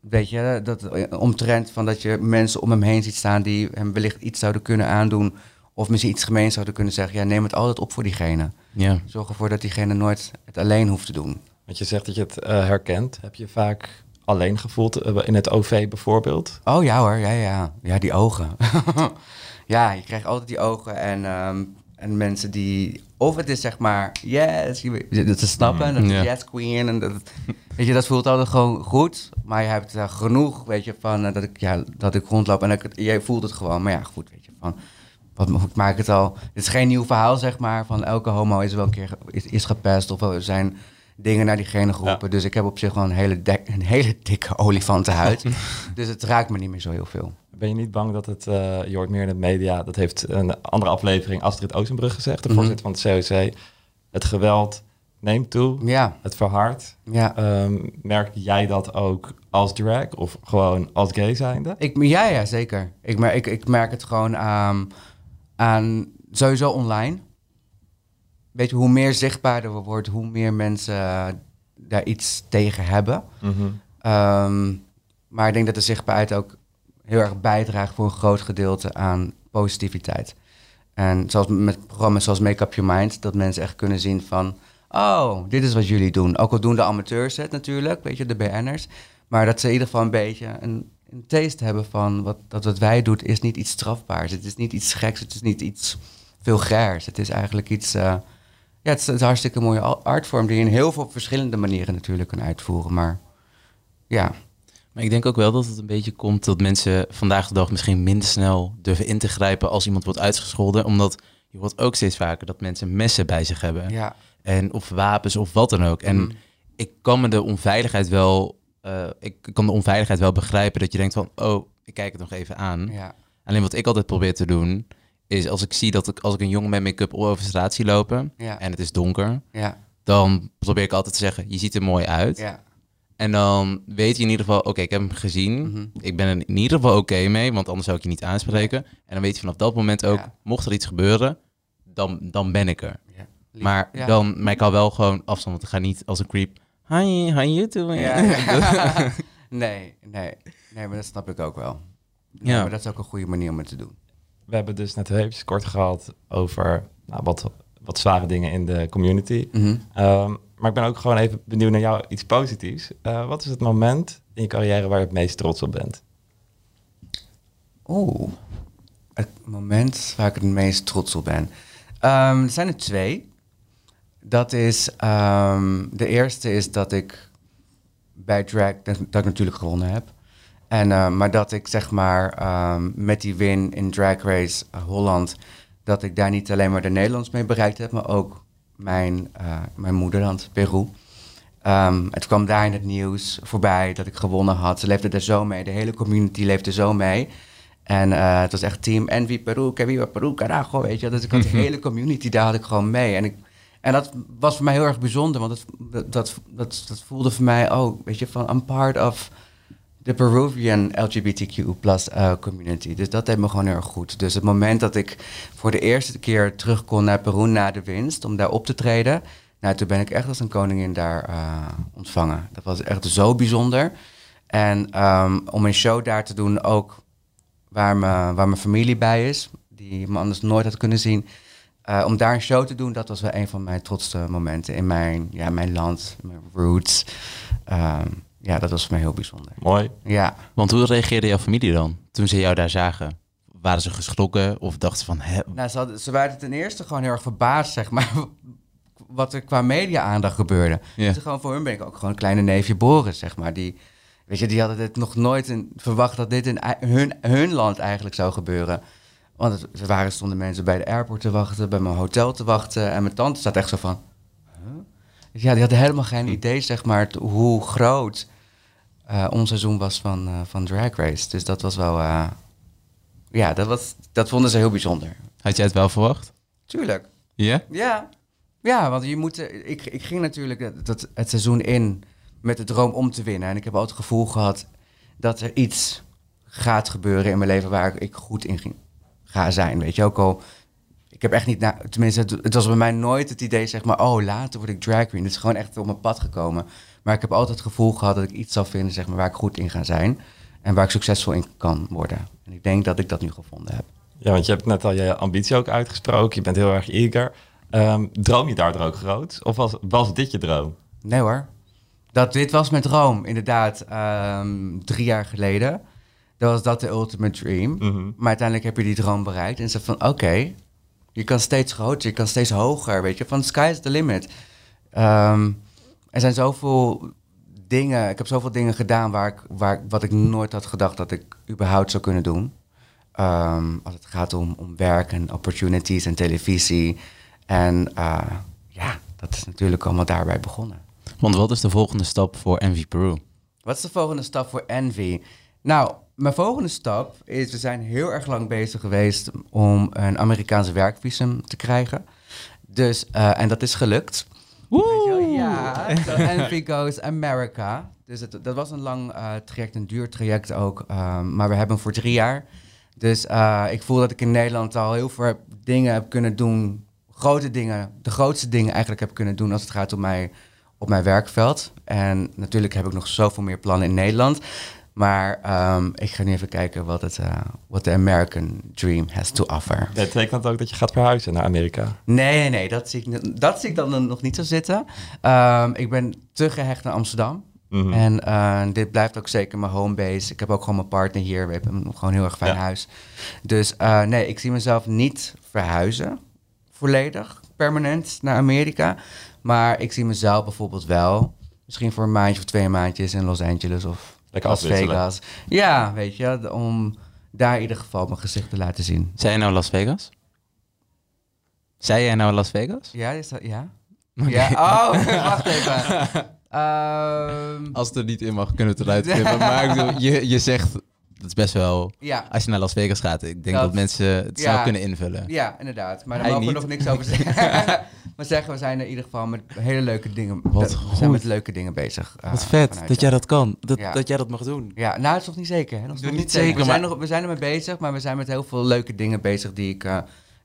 Weet je, dat omtrent van dat je mensen om hem heen ziet staan die hem wellicht iets zouden kunnen aandoen. Of misschien iets gemeens zouden kunnen zeggen. Ja, neem het altijd op voor diegene. Ja. Zorg ervoor dat diegene nooit het alleen hoeft te doen. Want je zegt dat je het eh, herkent. Heb je vaak alleen gevoeld eh, in het OV bijvoorbeeld? Oh ja hoor, ja, ja. Ja, die ogen. ja, je krijgt altijd die ogen en, ehm, en mensen die... Of het is zeg maar, yes, dat ze snappen, dat is Ja. yes queen. En dat, weet je, dat voelt altijd gewoon goed. Maar je hebt eh, genoeg, weet je, van eh, dat, ik, ja, dat ik rondloop en dat ik jij voelt het gewoon. Maar ja, goed, weet je, van... Wat, ik maak het al... Het is geen nieuw verhaal, zeg maar, van elke homo is wel een keer is, is gepest of er zijn dingen naar diegene geroepen. Dus ik heb op zich gewoon een hele, dek- een hele dikke olifantenhuid. dus het raakt me niet meer zo heel veel. Ben je niet bang dat het, eh, je hoort meer in de media, dat heeft een andere aflevering Astrid Oostenbrug gezegd, de Mhm. voorzitter van het COC. Het geweld neemt toe, Ja, het verhardt. ja. Ehm, merk jij dat ook als drag of gewoon als gay zijnde? Ik, ja, ja, zeker. Ik, mer- ik, ik merk het gewoon aan, aan sowieso online. Weet je, hoe meer zichtbaarder we worden, hoe meer mensen eh, daar iets tegen hebben. Mhm. Ehm, maar ik denk dat de zichtbaarheid ook heel erg bijdraagt voor een groot gedeelte aan positiviteit. En zoals met programma's zoals Make Up Your Mind, dat mensen echt kunnen zien van... Oh, dit is wat jullie doen. Ook al doen de amateurs het natuurlijk, weet je, de BN'ers. Maar dat ze in ieder geval een beetje een, een taste hebben van... Wat, dat wat wij doen is niet iets strafbaars. Het is niet iets geks, het is niet iets vulgairs. Het is eigenlijk iets... eh, ja, het is, het is een hartstikke mooie artvorm die je in heel veel verschillende manieren natuurlijk kan uitvoeren. Maar ja, Maar ik denk ook wel dat het een beetje komt dat mensen vandaag de dag misschien minder snel durven in te grijpen als iemand wordt uitgescholden. Omdat je hoort ook steeds vaker dat mensen messen bij zich hebben. ja. En of wapens of wat dan ook. En Mm. ik kan me de onveiligheid wel. eh, ik kan de onveiligheid wel begrijpen dat je denkt van, oh, ik kijk het nog even aan. ja. Alleen wat ik altijd probeer te doen, is als ik zie dat ik als ik een jongen met make-up over straat zie lopen Ja. en het is donker, Ja, dan probeer ik altijd te zeggen, je ziet er mooi uit. ja. En dan weet je in ieder geval, oké, ik heb hem gezien. Mhm. Ik ben er in ieder geval oké mee, want anders zou ik je niet aanspreken. En dan weet je vanaf dat moment ook, mocht er iets gebeuren, dan, dan ben ik er. Maar, dan, maar ik hou wel gewoon afstand, want ik ga niet als een creep. Hi, how you doing? Ja, ja. nee, nee. Nee, maar dat snap ik ook wel. Ja. Maar dat is ook een goede manier om het te doen. We hebben dus net even kort gehad over nou, wat, wat zware dingen in de community. Mhm. Ehm, maar ik ben ook gewoon even benieuwd naar jou iets positiefs. Eh, wat is het moment in je carrière waar je het meest trots op bent? Oeh, het moment waar ik het meest trots op ben. Ehm, er zijn er twee. Dat is, ehm, de eerste is dat ik bij drag, dat, dat ik natuurlijk gewonnen heb. En, eh, maar dat ik zeg maar ehm, met die win in Drag Race eh, Holland, dat ik daar niet alleen maar de Nederlands mee bereikt heb, maar ook mijn, eh, mijn moederland, Peru. Ehm, het kwam daar in het nieuws voorbij dat ik gewonnen had. Ze leefde er zo mee. De hele community leefde zo mee. En het was echt team Envy Peru, que viva Peru, carajo, weet je. Dus ik had de hele community, daar had ik gewoon mee. En, ik, en dat was voor mij heel erg bijzonder, want dat, dat, dat, dat voelde voor mij, oh, weet je, van I'm part of the Peruvian LGBTQ plus eh, community. Dus dat deed me gewoon heel erg goed. Dus het moment dat ik voor de eerste keer terug kon naar Peru na de winst, om daar op te treden, nou, toen ben ik echt als een koningin daar eh, ontvangen. Dat was echt zo bijzonder. En ehm, om een show daar te doen, ook waar, me, waar mijn familie bij is, die me anders nooit had kunnen zien. eh, om daar een show te doen, dat was wel een van mijn trotste momenten in mijn, ja, mijn land, mijn roots. Ehm, ja, dat was voor mij heel bijzonder. Mooi. Ja. Want hoe reageerde jouw familie dan toen ze jou daar zagen? waren ze geschrokken of dachten ze van... Hè, Nou, ze, hadden, ze waren ten eerste gewoon heel erg verbaasd, zeg maar, wat er qua media-aandacht gebeurde. Ja. Dus gewoon voor hun ben ik ook gewoon een kleine neefje Boris, zeg maar. Die, weet je, die hadden het nog nooit in, verwacht dat dit in hun, hun land eigenlijk zou gebeuren. Want het, er waren, stonden mensen bij de airport te wachten, bij mijn hotel te wachten. En mijn tante zat echt zo van... Huh? Ja, die hadden helemaal geen idee, zeg maar, hoe groot eh, ons seizoen was van, eh, van Drag Race. Dus dat was wel... eh, ja, dat, was, dat vonden ze heel bijzonder. had jij het wel verwacht? Tuurlijk. Ja? Ja, ja want je moet, ik, ik ging natuurlijk het, dat, het seizoen in met de droom om te winnen. En ik heb altijd het gevoel gehad dat er iets gaat gebeuren in mijn leven waar ik goed in ging, ga zijn. Weet je, ook al, ik heb echt niet, na, tenminste, het, het was bij mij nooit het idee, zeg maar, oh, later word ik drag queen. Het is gewoon echt op mijn pad gekomen. Maar ik heb altijd het gevoel gehad dat ik iets zal vinden, zeg maar, waar ik goed in ga zijn. En waar ik succesvol in kan worden. En ik denk dat ik dat nu gevonden heb. Ja, want je hebt net al je ambitie ook uitgesproken. Je bent heel erg eager. Ehm, droom je daardoor ook groot? Of was, was dit je droom? Nee hoor. Dat, dit was mijn droom, inderdaad, ehm, drie jaar geleden. Dat was dat de ultimate dream. Mhm. Maar uiteindelijk heb je die droom bereikt. En ze van, oké, je kan steeds groter, je kan steeds hoger, weet je. Van, sky is the limit. Ehm, er zijn zoveel dingen, ik heb zoveel dingen gedaan waar ik, waar, wat ik nooit had gedacht dat ik überhaupt zou kunnen doen. Ehm, als het gaat om, om werk en opportunities en televisie. En eh, ja, dat is natuurlijk allemaal daarbij begonnen. Want wat is de volgende stap voor Envy Peru? Wat is de volgende stap voor Envy? Nou, mijn volgende stap is, we zijn heel erg lang bezig geweest om een Amerikaanse werkvisum te krijgen. Dus, eh, en dat is gelukt. Wel? Ja, Envy Goes America. Dus het, dat was een lang eh, traject, een duur traject ook. ehm, maar we hebben hem voor drie jaar. Dus eh, ik voel dat ik in Nederland al heel veel dingen heb kunnen doen. Grote dingen, de grootste dingen eigenlijk heb kunnen doen als het gaat om mij op mijn werkveld. En natuurlijk heb ik nog zoveel meer plannen in Nederland. Maar ehm, ik ga nu even kijken wat, het, eh, wat de American Dream has to offer. Dat betekent ook dat je gaat verhuizen naar Amerika. Nee, nee, nee, dat zie ik, dat zie ik dan nog niet zo zitten. Ehm, ik ben te gehecht naar Amsterdam. Mhm. En eh, dit blijft ook zeker mijn homebase. Ik heb ook gewoon mijn partner hier. We hebben gewoon een heel erg fijn Ja. huis. Dus eh, nee, ik zie mezelf niet verhuizen. Volledig, permanent naar Amerika. Maar ik zie mezelf bijvoorbeeld wel... misschien voor een maandje of twee maandjes in Los Angeles of Lekker Las afwisselen. Vegas. Ja, weet je, om daar in ieder geval mijn gezicht te laten zien. Zei je nou Las Vegas? Zei jij nou Las Vegas? Ja, is dat, ja? Ja, oh, wacht even. Ehm, Als het er niet in mag, kunnen we het eruit knippen. maar ik bedoel, je, je zegt, dat is best wel... ja, Als je naar Las Vegas gaat, ik denk Dat- dat, mensen het ja. snel kunnen invullen. ja, inderdaad. Maar daar mogen we nog niks over zeggen. Maar zeggen, we zijn er in ieder geval met hele leuke dingen. Wat we goed. zijn met leuke dingen bezig. eh, Wat vet, vanuit, dat jij dat kan. Dat, Ja. dat jij dat mag doen. Ja, nou, het is nog niet zeker. Hè? Dat is Doe nog niet zeker, We, zijn maar- nog, we zijn ermee bezig, maar we zijn met heel veel leuke dingen bezig die ik, eh,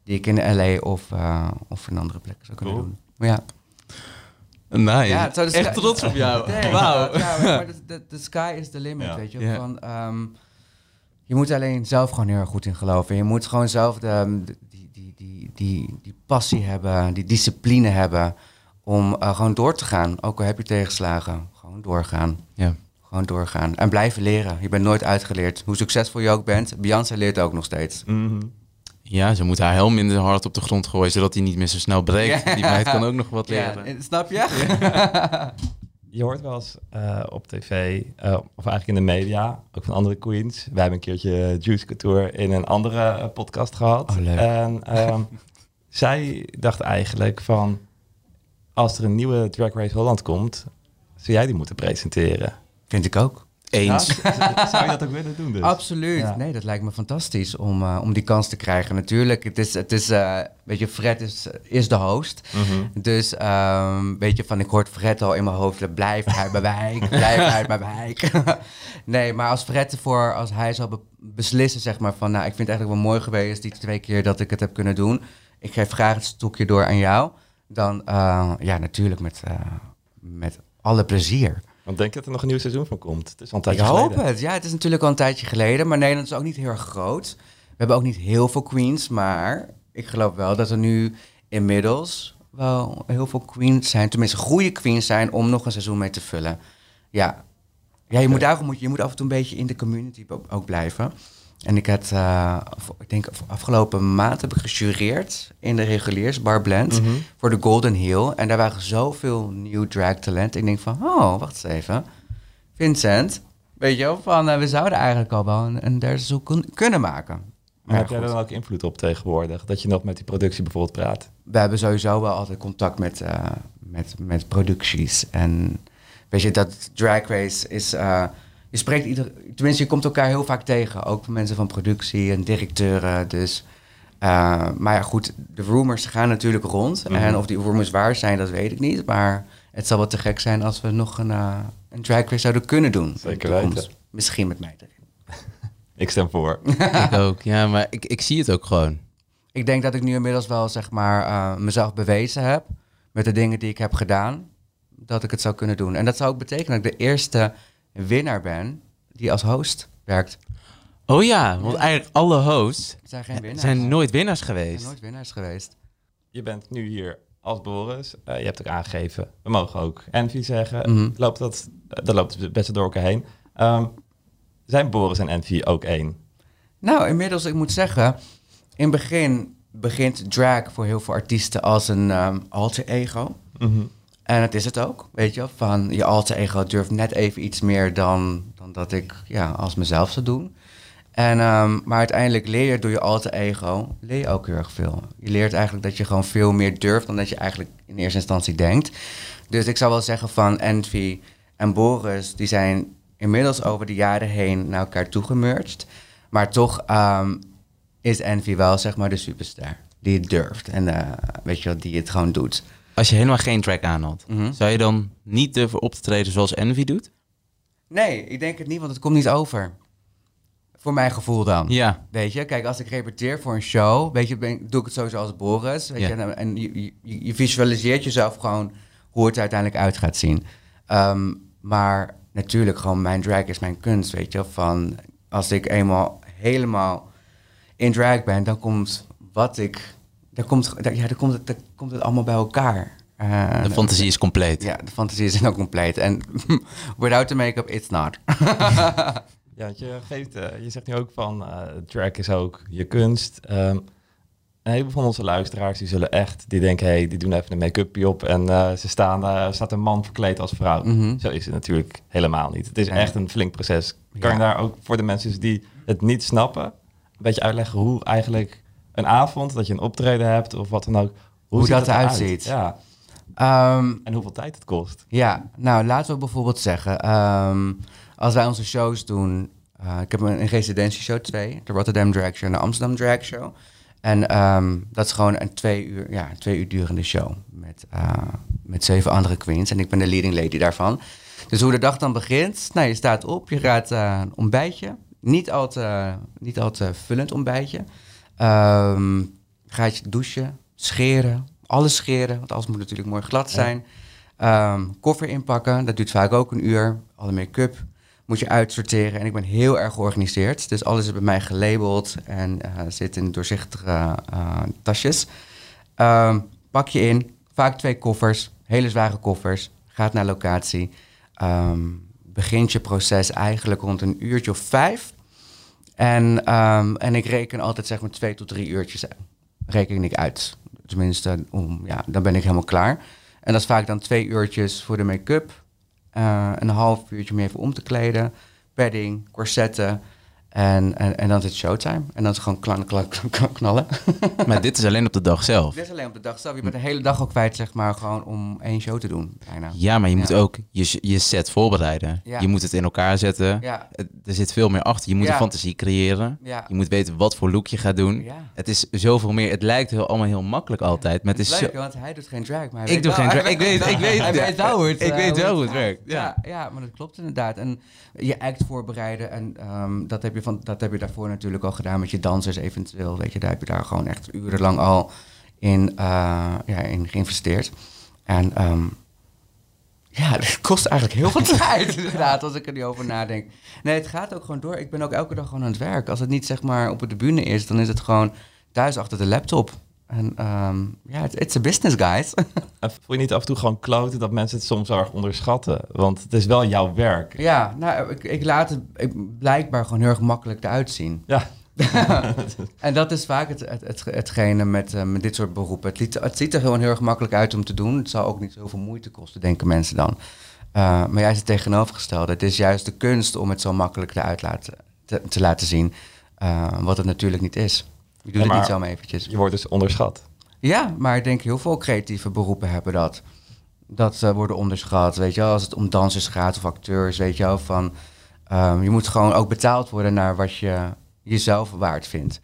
die ik in LA of, eh, of in andere plekken zou kunnen Cool. doen. Maar ja. Nee, Ja, het zou dus- echt trots op jou. Nee, Wauw. Ja, maar de, de, de sky is the limit, Ja. weet je. Van, ehm, je moet alleen zelf gewoon heel erg goed in geloven. Je moet gewoon zelf de, de- die, die, die, passie hebben, die discipline hebben om eh, gewoon door te gaan. Ook al heb je tegenslagen, gewoon doorgaan. Ja. Gewoon doorgaan. En blijven leren. Je bent nooit uitgeleerd. Hoe succesvol je ook bent, Beyoncé leert ook nog steeds. Mhm. Ja, ze moet haar helm minder hard op de grond gooien, zodat hij niet meer zo snel breekt. Ja. Die meid kan ook nog wat Ja, leren. en- snap je? Je hoort wel eens eh, op tv, eh, of eigenlijk in de media, ook van andere queens. Wij hebben een keertje Juice Couture in een andere eh, podcast gehad. Oh, leuk. En ehm, zij dacht eigenlijk van, als er een nieuwe Drag Race Holland komt, zou jij die moeten presenteren. Vind ik ook. Eens. Ja, zou je dat ook willen doen dus? Absoluut. Ja. Nee, dat lijkt me fantastisch om, eh, om die kans te krijgen. Natuurlijk, het is, het is eh, weet je, Fred is, is de host. Mhm. Dus, ehm, weet je, van ik hoort Fred al in mijn hoofd, blijf uit mijn wijk, blijf uit mijn wijk. nee, maar als Fred ervoor, als hij be- beslissen, zeg maar, van nou, ik vind het eigenlijk wel mooi geweest die twee keer dat ik het heb kunnen doen. Ik geef graag het stokje door aan jou. Dan, eh, ja, natuurlijk met, eh, met alle plezier. Want denk je dat er nog een nieuw seizoen van komt? Het is al een Ik tijdje hoop geleden. het. Ja, het is natuurlijk al een tijdje geleden. Maar Nederland is ook niet heel erg groot. We hebben ook niet heel veel queens. Maar ik geloof wel dat er nu inmiddels wel heel veel queens zijn. Tenminste, goede queens zijn om nog een seizoen mee te vullen. Ja, ja je, moet daarom moet, je moet af en toe een beetje in de community ook blijven. En ik had, uh, ik denk afgelopen maand heb ik gejureerd in de reguliers Bar Blend Mhm. voor de Golden Hill. En daar waren zoveel nieuw drag talent. Ik denk van, oh, wacht eens even. Vincent, weet je wel, van uh, we zouden eigenlijk al wel een, een derde kun- kunnen maken. Maar heb jij dan ook invloed op tegenwoordig? Dat je nog met die productie bijvoorbeeld praat? we hebben sowieso wel altijd contact met, eh, met, met producties. En weet je, dat drag race is... je spreekt ieder... Tenminste, je komt elkaar heel vaak tegen. Ook mensen van productie en directeuren. Dus... eh, maar ja, goed, de rumors gaan natuurlijk rond. Mhm. En of die rumors waar zijn, dat weet ik niet. Maar het zal wel te gek zijn als we nog een, eh, een drag race zouden kunnen doen. Zeker weten. Misschien met mij erin. Ik stem voor. ik ook. Ja, maar ik, ik zie het ook gewoon. Ik denk dat ik nu inmiddels wel zeg maar eh, mezelf bewezen heb met de dingen die ik heb gedaan, dat ik het zou kunnen doen. En dat zou ook betekenen dat ik de eerste winnaar ben die als host werkt. Oh ja, want eigenlijk alle hosts zijn geen winnaars. zijn nooit winnaars zijn geweest. nooit winnaars geweest. Je bent nu hier als Boris. Eh, je hebt ook aangegeven, we mogen ook Envy zeggen. Mhm. loopt dat, eh, dat loopt het best wel door elkaar heen. Ehm, zijn Boris en Envy ook één? Nou, inmiddels, ik moet zeggen, in het begin begint drag voor heel veel artiesten als een ehm, alter ego. Mhm. En het is het ook, weet je. Van je alter ego durft net even iets meer dan, dan dat ik ja, als mezelf zou doen. En, ehm, maar uiteindelijk leer je door je alter ego, leer je ook heel erg veel. Je leert eigenlijk dat je gewoon veel meer durft dan dat je eigenlijk in eerste instantie denkt. Dus ik zou wel zeggen van Envy en Boris, die zijn inmiddels over de jaren heen naar elkaar toegemerged. Maar toch ehm, is Envy wel zeg maar de superster. Die het durft en eh, weet je die het gewoon doet. Als je helemaal geen track aan had, Mhm. zou je dan niet durven op te treden zoals Envy doet? Nee, ik denk het niet, want het komt niet over. Voor mijn gevoel dan. Ja. Weet je, kijk, als ik repeteer voor een show, weet je, ben, doe ik het sowieso als Boris. Weet Ja. je, en, en je, je, je visualiseert jezelf gewoon hoe het er uiteindelijk uit gaat zien. Ehm, maar natuurlijk, gewoon mijn drag is mijn kunst, weet je. Van als ik eenmaal helemaal in drag ben, dan komt wat ik, dan komt, ja, dan komt het, dan komt het allemaal bij elkaar. Eh, De fantasie is compleet. ja, de fantasie is dan compleet. En without the make-up, it's not. Ja, je, geeft, eh, je zegt nu ook van, eh drag is ook je kunst. Ehm, een heleboel van onze luisteraars die zullen echt, die denken, hey, die doen even een make-upje op en eh, ze staan, daar staat een man verkleed als vrouw. Mhm. Zo is het natuurlijk helemaal niet. Het is echt een flink proces. Kan Ja. je daar ook voor de mensen die het niet snappen, een beetje uitleggen hoe eigenlijk een avond, dat je een optreden hebt of wat dan ook, Hoe dat eruit ziet. Ja, Ehm, en hoeveel tijd het kost. Ja, nou laten we bijvoorbeeld zeggen, ehm, als wij onze shows doen, eh, ik heb een, een residentieshow twee, de Rotterdam Drag Show en de Amsterdam Drag Show. En ehm, dat is gewoon een twee uur, ja, een twee uur durende show met, eh, met zeven andere queens en ik ben de leading lady daarvan. Dus hoe de dag dan begint, nou je staat op, je gaat eh, een ontbijtje, niet al te, niet al te vullend ontbijtje. Ehm gaat je douchen, scheren, alles scheren, want alles moet natuurlijk mooi glad zijn. Ehm, koffer inpakken, dat duurt vaak ook een uur. Alle make-up moet je uitsorteren. En ik ben heel erg georganiseerd. Dus alles is bij mij gelabeld en eh, zit in doorzichtige eh, tasjes. Ehm, pak je in, vaak twee koffers, hele zware koffers. Gaat naar locatie. Begint je proces eigenlijk rond een uurtje of vijf. En, ehm, en ik reken altijd zeg maar twee tot drie uurtjes reken ik uit. Tenminste, om, ja, dan ben ik helemaal klaar. En dat is vaak dan twee uurtjes voor de make-up. eh, een half uurtje meer even om te kleden. Padding, corsetten. En, en, en dan is het showtime. En dan is het gewoon klan- knallen. Maar dit is alleen op de dag zelf. Dit is alleen op de dag zelf. Je bent de hele dag al kwijt, zeg maar, gewoon om één show te doen. Bijna. Ja, maar je moet ook je, je set voorbereiden. Ja. Je moet het in elkaar zetten. Ja, Er zit veel meer achter. Je moet een fantasie creëren. ja. Je moet weten wat voor look je gaat doen. Het is zoveel meer. Het lijkt heel, allemaal heel makkelijk altijd. Maar het is Leuk, zo... want hij doet geen drag, maar hij Ik doe wel- geen drag. Ik weet, ik weet, Hij weet wel hoe het, ik eh, weet wel hoe het gaat. werkt. Ja. Ja, ja, maar dat klopt inderdaad. En je act voorbereiden, en ehm, dat, heb je van, dat heb je daarvoor natuurlijk al gedaan met je dansers eventueel. Weet je, daar heb je daar gewoon echt urenlang al in, eh, ja, in geïnvesteerd. En ehm, ja, het kost eigenlijk heel veel tijd inderdaad, als ik er nu over nadenk. Nee, het gaat ook gewoon door. Ik ben ook elke dag gewoon aan het werk. Als het niet zeg maar op de bühne is, dan is het gewoon thuis achter de laptop. En ehm, ja, it's, it's a business, guys. En voel je niet af en toe gewoon kloten dat mensen het soms erg onderschatten? Want het is wel jouw werk. Ja, nou, ik, ik laat het ik, blijkbaar gewoon heel erg makkelijk eruit zien. Ja, en dat is vaak het, het, het, hetgene met, eh, met dit soort beroepen. Het, liet, het ziet er gewoon heel erg makkelijk uit om te doen. Het zal ook niet zoveel moeite kosten, denken mensen dan. Uh, maar juist het tegenovergestelde. Het is juist de kunst om het zo makkelijk te, uitlaten, te, te laten zien. Uh, wat het natuurlijk niet is. Je doet Ja, het niet maar zomaar eventjes. Je wordt dus onderschat. Ja, maar ik denk heel veel creatieve beroepen hebben dat. Dat ze worden onderschat, weet je wel. Als het om dansers gaat of acteurs, weet je wel. Van, ehm, je moet gewoon ook betaald worden naar wat je jezelf waard vindt.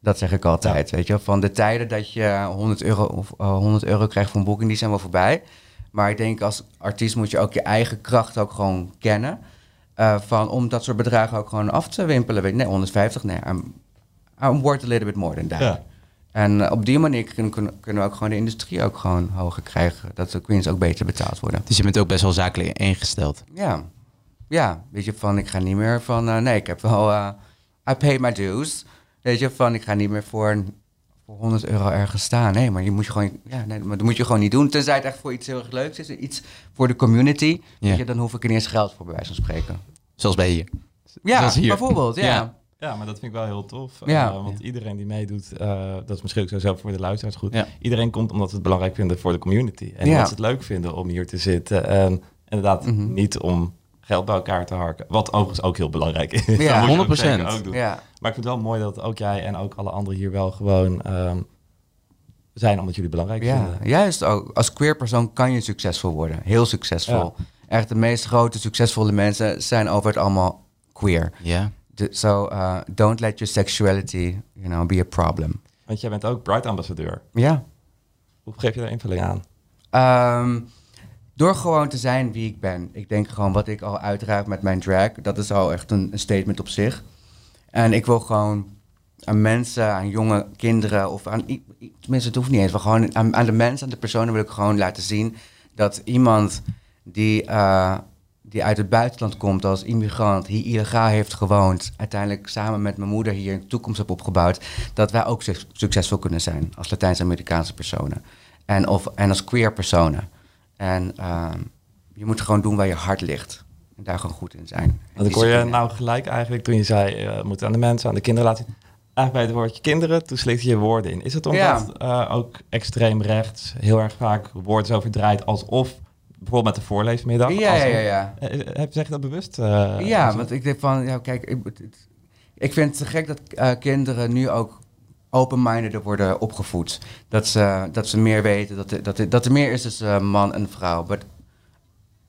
Dat zeg ik altijd, weet je wel. Van de tijden dat je 100 euro, of, eh, 100 euro krijgt voor een boeking, die zijn wel voorbij. Maar ik denk als artiest moet je ook je eigen kracht ook gewoon kennen. eh, van, om dat soort bedragen ook gewoon af te wimpelen. Weet je, nee, 150, nee, I'm, I'm worth a little bit more than that. Ja. En eh, op die manier kunnen, we ook gewoon de industrie ook gewoon hoger krijgen. Dat de queens ook beter betaald worden. Dus je bent ook best wel zakelijk ingesteld. Ja, ja weet je, van ik ga niet meer van, eh, nee, ik heb wel, eh I paid my dues. Weet je, van ik ga niet meer voor, voor 100 euro ergens staan. Nee, maar je moet je gewoon, ja, nee, maar dat moet je gewoon niet doen. Tenzij het echt voor iets heel erg leuks is, iets voor de community. Ja. Weet je, dan hoef ik er niet eens geld voor, bij wijze van spreken. Zoals bij hier. Ja, Zoals hier. bijvoorbeeld, ja. Ja. Ja, maar dat vind ik wel heel tof. Ja. Eh, want iedereen die meedoet, eh, dat is misschien ook sowieso voor de luisteraars goed. Ja. Iedereen komt omdat ze het belangrijk vinden voor de community. En omdat ze het leuk vinden om hier te zitten. En inderdaad Mhm. niet om geld bij elkaar te harken. Wat overigens ook heel belangrijk is. Ja. Dat moet je ook 100%. zeker ook doen. Ja, Maar ik vind het wel mooi dat ook jij en ook alle anderen hier wel gewoon ehm, zijn omdat jullie belangrijk ja. vinden. juist ook. Als queer persoon kan je succesvol worden. Heel succesvol. Echt de meest grote, succesvolle mensen zijn over het allemaal queer. Ja. So uh, don't let your sexuality, you know, be a problem. Want jij bent ook Bright-ambassadeur. Ja. Hoe geef je daar invulling aan? Ehm, door gewoon te zijn wie ik ben. Ik denk gewoon wat ik al uitdraag met mijn drag. Dat is al echt een, een statement op zich. En ik wil gewoon aan mensen, aan jonge kinderen of aan... Tenminste, het hoeft niet eens. Maar gewoon aan, aan de mensen, aan de personen wil ik gewoon laten zien... dat iemand die, eh, die uit het buitenland komt als immigrant... hier illegaal heeft gewoond... uiteindelijk samen met mijn moeder hier een toekomst heb opgebouwd... dat wij ook suc- succesvol kunnen zijn als Latijns-Amerikaanse personen. En, of, en als queer personen. En ehm, je moet gewoon doen waar je hart ligt. En daar gewoon goed in zijn. Ik hoor je nou gelijk eigenlijk toen je zei, eh, we moeten aan de mensen, aan de kinderen laten. Eigenlijk bij het woordje kinderen, toen slikte je woorden in. Is het omdat eh, ook extreem rechts heel erg vaak woorden zo verdraait alsof, bijvoorbeeld met de voorleesmiddag? Ja, ja, ja. Eh, eh, Heb, zeg je dat bewust? eh, ja, want ik denk van, ja, kijk, ik, ik vind het gek dat kinderen nu ook open-minded worden opgevoed. Dat ze, dat ze meer weten, dat er, dat dat er meer is tussen man en vrouw. But,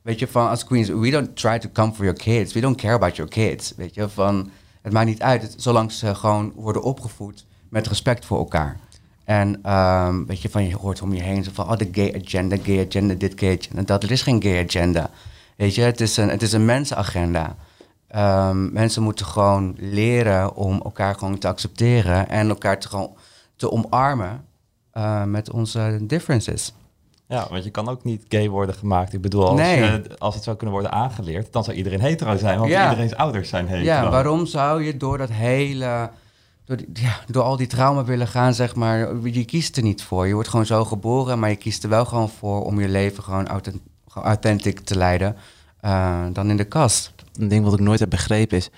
weet je, van als queens, we don't try to come for your kids. We don't care about your kids. Weet je, van, het maakt niet uit, het- zolang ze gewoon worden opgevoed met respect voor elkaar. En ehm, weet je, van je hoort om je heen zo van, oh, de gay agenda, gay agenda, dit gay agenda, dat. Er is geen gay agenda. Weet je, het is een, het is een mensenagenda. Ehm, mensen moeten gewoon leren om elkaar gewoon te accepteren en elkaar te, gewoon te omarmen eh, met onze differences. Ja, want je kan ook niet gay worden gemaakt. Ik bedoel, als, Nee. je- als het zou kunnen worden aangeleerd, dan zou iedereen hetero zijn, want Ja. iedereen's ouders zijn hetero. Ja, waarom zou je door dat hele, door, die- ja, door al die trauma willen gaan, zeg maar, je kiest er niet voor. Je wordt gewoon zo geboren, maar je kiest er wel gewoon voor om je leven gewoon authent- gewoon authentiek te leiden eh, dan in de kast. Een ding wat ik nooit heb begrepen is...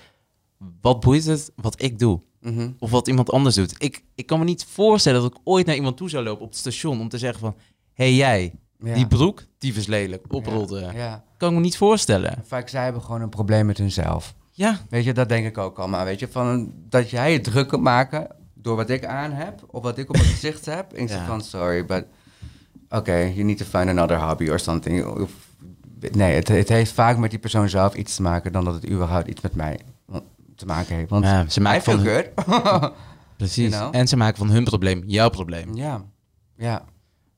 Wat boeit het wat ik doe? Mhm. Of wat iemand anders doet? Ik, ik kan me niet voorstellen dat ik ooit naar iemand toe zou lopen op het station... om te zeggen van... Hé hey, jij, Ja. die broek, tyfus lelijk, oprolde. Ja. Kan ik me niet voorstellen. Vaak zij hebben gewoon een probleem met hunzelf. Ja, Weet je, dat denk ik ook al. Maar weet je, van dat jij je druk kunt maken door wat ik aan heb of wat ik op mijn gezicht heb. En ik zeg van, sorry, but okay, you need to find another hobby or something. Of- nee, het, het heeft vaak met die persoon zelf iets te maken dan dat het überhaupt iets met mij te maken heeft. Want Ja, ze maken van precies. You know? En ze maken van hun probleem jouw probleem. ja, ja.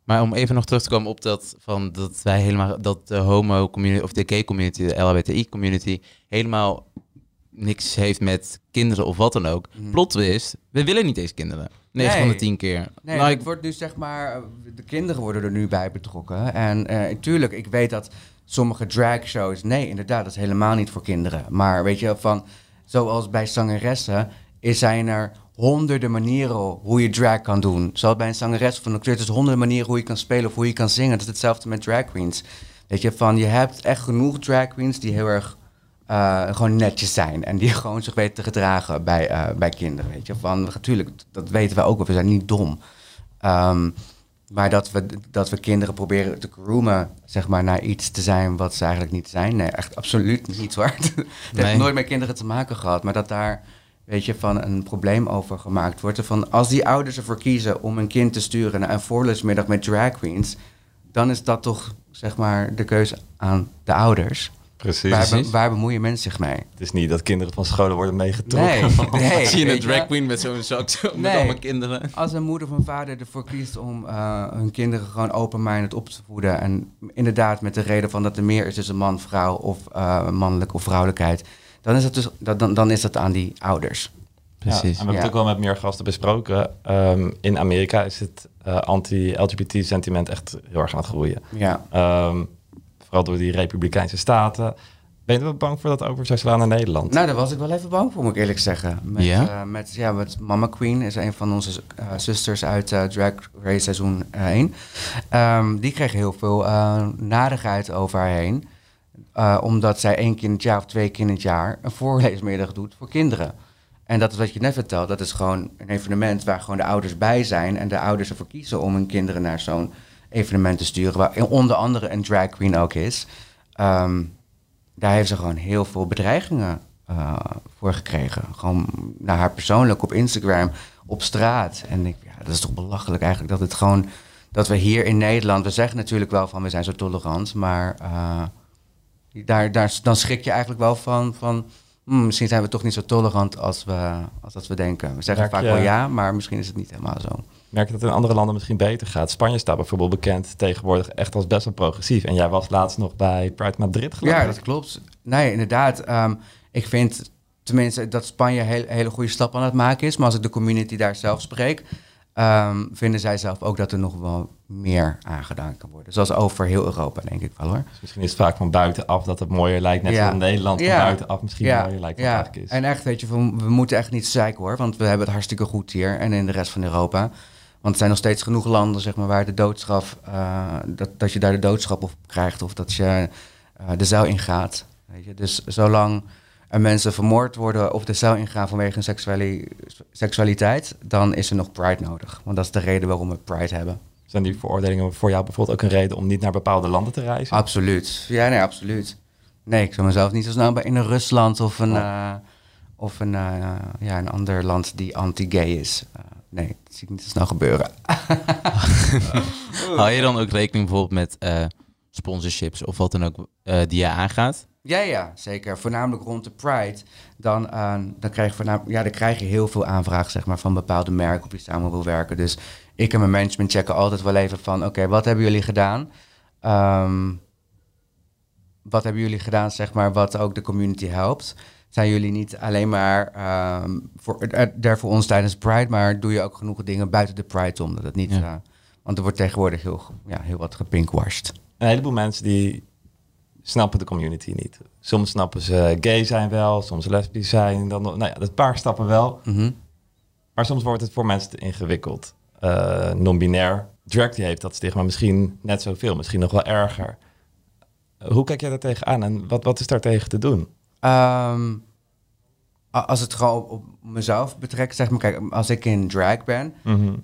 Maar om even nog terug te komen op dat van dat wij helemaal dat de homo community of de gay community, de LHBTI community helemaal niks heeft met kinderen of wat dan ook. Plot twist, we willen niet eens kinderen. 9 Nee. van de 10 keer. Nee, Nou, ik, wordt nu zeg maar, de kinderen worden er nu bij betrokken. En eh tuurlijk, ik weet dat sommige drag shows, nee, inderdaad, dat is helemaal niet voor kinderen. Maar weet je, van, zoals bij zangeressen, is, zijn er honderden manieren hoe je drag kan doen. Zoals bij een zangeres van een er is honderden manieren hoe je kan spelen of hoe je kan zingen. Dat is hetzelfde met drag queens. Weet je, van, je hebt echt genoeg drag queens die heel erg eh, gewoon netjes zijn. En die gewoon zich weten te gedragen bij, eh, bij kinderen. Weet je, van natuurlijk, dat weten we ook wel. We zijn niet dom. Ehm, maar dat we, dat we kinderen proberen te groomen, zeg maar, naar iets te zijn wat ze eigenlijk niet zijn. Nee, echt absoluut niet hoor. Ik Nee. heb nooit met kinderen te maken gehad. Maar dat daar, weet je, van een probleem over gemaakt wordt. Van als die ouders ervoor kiezen om een kind te sturen naar een voorlesmiddag met drag queens, dan is dat toch, zeg maar, de keuze aan de ouders. Precies. Waar, waar bemoeien mensen zich mee? Het is niet dat kinderen van scholen worden meegetrokken. Nee, nee. Zie je een drag queen met zo'n zak zo met Nee. allemaal kinderen? Als een moeder of een vader ervoor kiest om eh, hun kinderen gewoon open-minded op te voeden. En inderdaad met de reden van dat er meer is tussen man, vrouw of eh, mannelijk of vrouwelijkheid. Dan is, het dus, dat, dan, dan is dat aan die ouders. Precies. Ja, en we hebben Ja. het ook wel met meer gasten besproken. Ehm, in Amerika is het eh, anti-LGBT-sentiment echt heel erg aan het groeien. Ja. Ehm, vooral door die republikeinse staten. Ben je wel bang voor dat over zou slaan naar Nederland? Nou, daar was ik wel even bang voor, moet ik eerlijk zeggen. Met, Ja? eh, met, ja, met Mama Queen is een van onze eh, zusters uit eh, Drag Race seizoen 1. Ehm, die kreeg heel veel narigheid over haar heen. omdat zij één keer in het jaar of twee keer in het jaar een voorleesmiddag doet voor kinderen. En dat is wat je net vertelt. Dat is gewoon een evenement waar gewoon de ouders bij zijn. En de ouders ervoor kiezen om hun kinderen naar zo'n evenement te sturen. Waar onder andere een drag queen ook is. Ehm, daar heeft ze gewoon heel veel bedreigingen eh, voor gekregen. Gewoon naar haar persoonlijk op Instagram, op straat. En ik, ja, dat is toch belachelijk eigenlijk dat het gewoon dat we hier in Nederland, we zeggen natuurlijk wel van we zijn zo tolerant, maar eh, daar, daar, dan schrik je eigenlijk wel van, van hmm, misschien zijn we toch niet zo tolerant als, we, als dat we denken. We zeggen vaak je- wel ja, maar misschien is het niet helemaal zo. Merk je dat het in andere landen misschien beter gaat? Spanje staat bijvoorbeeld bekend tegenwoordig echt als best wel progressief. En jij was laatst nog bij Pride Madrid geloof Ja, dat klopt. Nee, inderdaad. Ehm, ik vind tenminste dat Spanje heel, hele goede stap aan het maken is. Maar als ik de community daar zelf spreek, ehm, vinden zij zelf ook dat er nog wel meer aan gedaan kan worden. Zoals over heel Europa, denk ik wel hoor. Dus misschien is het vaak van buitenaf dat het mooier lijkt. Net Ja. zoals in Nederland van Ja. buitenaf misschien mooier lijkt dan ja. het eigenlijk is. En echt, weet je, we, we moeten echt niet zeiken hoor. Want we hebben het hartstikke goed hier en in de rest van Europa. Want er zijn nog steeds genoeg landen zeg maar, waar de doodstraf, eh, dat, dat je daar de doodstraf op krijgt of dat je eh, de cel ingaat. Weet je? Dus zolang er mensen vermoord worden of de cel ingaan vanwege hun seksuali- seksualiteit, dan is er nog Pride nodig. Want dat is de reden waarom we Pride hebben. Zijn die veroordelingen voor jou bijvoorbeeld ook een reden om niet naar bepaalde landen te reizen? Absoluut. Ja, nee, absoluut. Nee, ik zou mezelf niet zo snel bij in een Rusland of een, eh, of een, ja, een ander land die anti-gay is. Nee, dat zie ik niet zo snel gebeuren. Hou je dan ook rekening bijvoorbeeld met eh, sponsorships of wat dan ook eh, die je aangaat? Ja, ja, zeker. Voornamelijk rond de Pride. Dan, eh, dan, krijg je voornamelijk, ja, dan krijg je heel veel aanvragen zeg maar, van bepaalde merken op je samen wil werken. Dus ik en mijn management checken altijd wel even van... oké, wat hebben jullie gedaan? Ehm, wat hebben jullie gedaan, zeg maar, wat ook de community helpt? Zijn jullie niet alleen maar ehm, voor, er, voor ons tijdens Pride... maar doe je ook genoeg dingen buiten de Pride om? Dat het niet... Ja. eh, want er wordt tegenwoordig heel, ja, heel wat gepinkwashed. Een heleboel mensen die snappen de community niet. Soms snappen ze gay zijn wel, soms lesbisch zijn. Dan, nou ja, dat paar stappen wel. Mhm. Maar soms wordt het voor mensen te ingewikkeld. Eh, Non-binair. Drag die heeft dat stigma misschien net zoveel, misschien nog wel erger. Eh, Hoe kijk jij daar tegenaan en wat, wat is daar tegen te doen? Ehm, als het gewoon op, op mezelf betrekt, zeg maar, kijk, als ik in drag ben,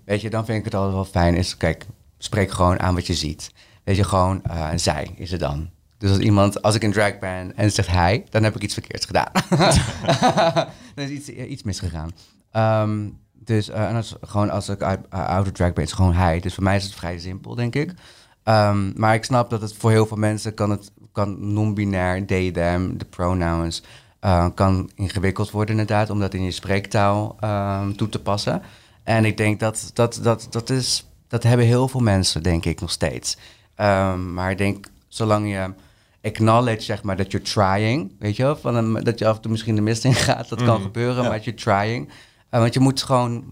weet je, dan vind ik het altijd wel fijn. Is, kijk, spreek gewoon aan wat je ziet. Weet je, gewoon eh, zij is het dan. Dus als iemand, als ik in drag ben en zegt hij, dan heb ik iets verkeerds gedaan. dan is iets, iets misgegaan. Ehm, dus eh, en als, gewoon als ik uit, uh, out of drag ben, is gewoon hij. Dus voor mij is het vrij simpel, denk ik. Ehm, maar ik snap dat het voor heel veel mensen kan het kan non-binair, they, them, de pronouns, eh, kan ingewikkeld worden inderdaad, om dat in je spreektaal ehm, toe te passen. En ik denk dat dat, dat, dat is, dat hebben heel veel mensen, denk ik, nog steeds. Ehm, maar ik denk, zolang je acknowledge, zeg maar, dat you're trying, weet je wel, van een, dat je af en toe misschien de mist in gaat, dat kan Mhm, gebeuren, ja. maar you're trying. Eh, want je moet gewoon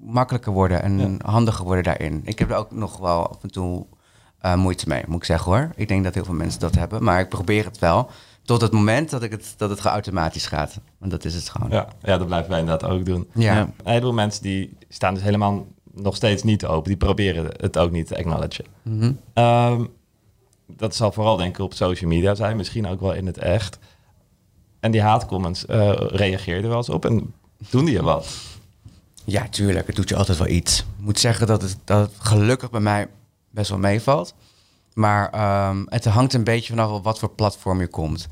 makkelijker worden en Ja. handiger worden daarin. Ik heb er ook nog wel af en toe eh, moeite mee, moet ik zeggen hoor. Ik denk dat heel veel mensen dat hebben, maar ik probeer het wel. Tot het moment dat, ik het, dat het automatisch gaat. Want dat is het gewoon. Ja, ja, dat blijven wij inderdaad ook doen. Ja. Ja. Een heleboel mensen die staan dus helemaal nog steeds niet open. Die proberen het ook niet te acknowledgen. Mhm. Ehm, dat zal vooral denk ik op social media zijn. Misschien ook wel in het echt. En die haatcomments eh reageer je er wel eens op en doen die je wat? Ja, tuurlijk. Het doet je altijd wel iets. Ik moet zeggen dat het, dat het gelukkig bij mij best wel meevalt. Maar ehm, het hangt een beetje vanaf op wat voor platform je komt.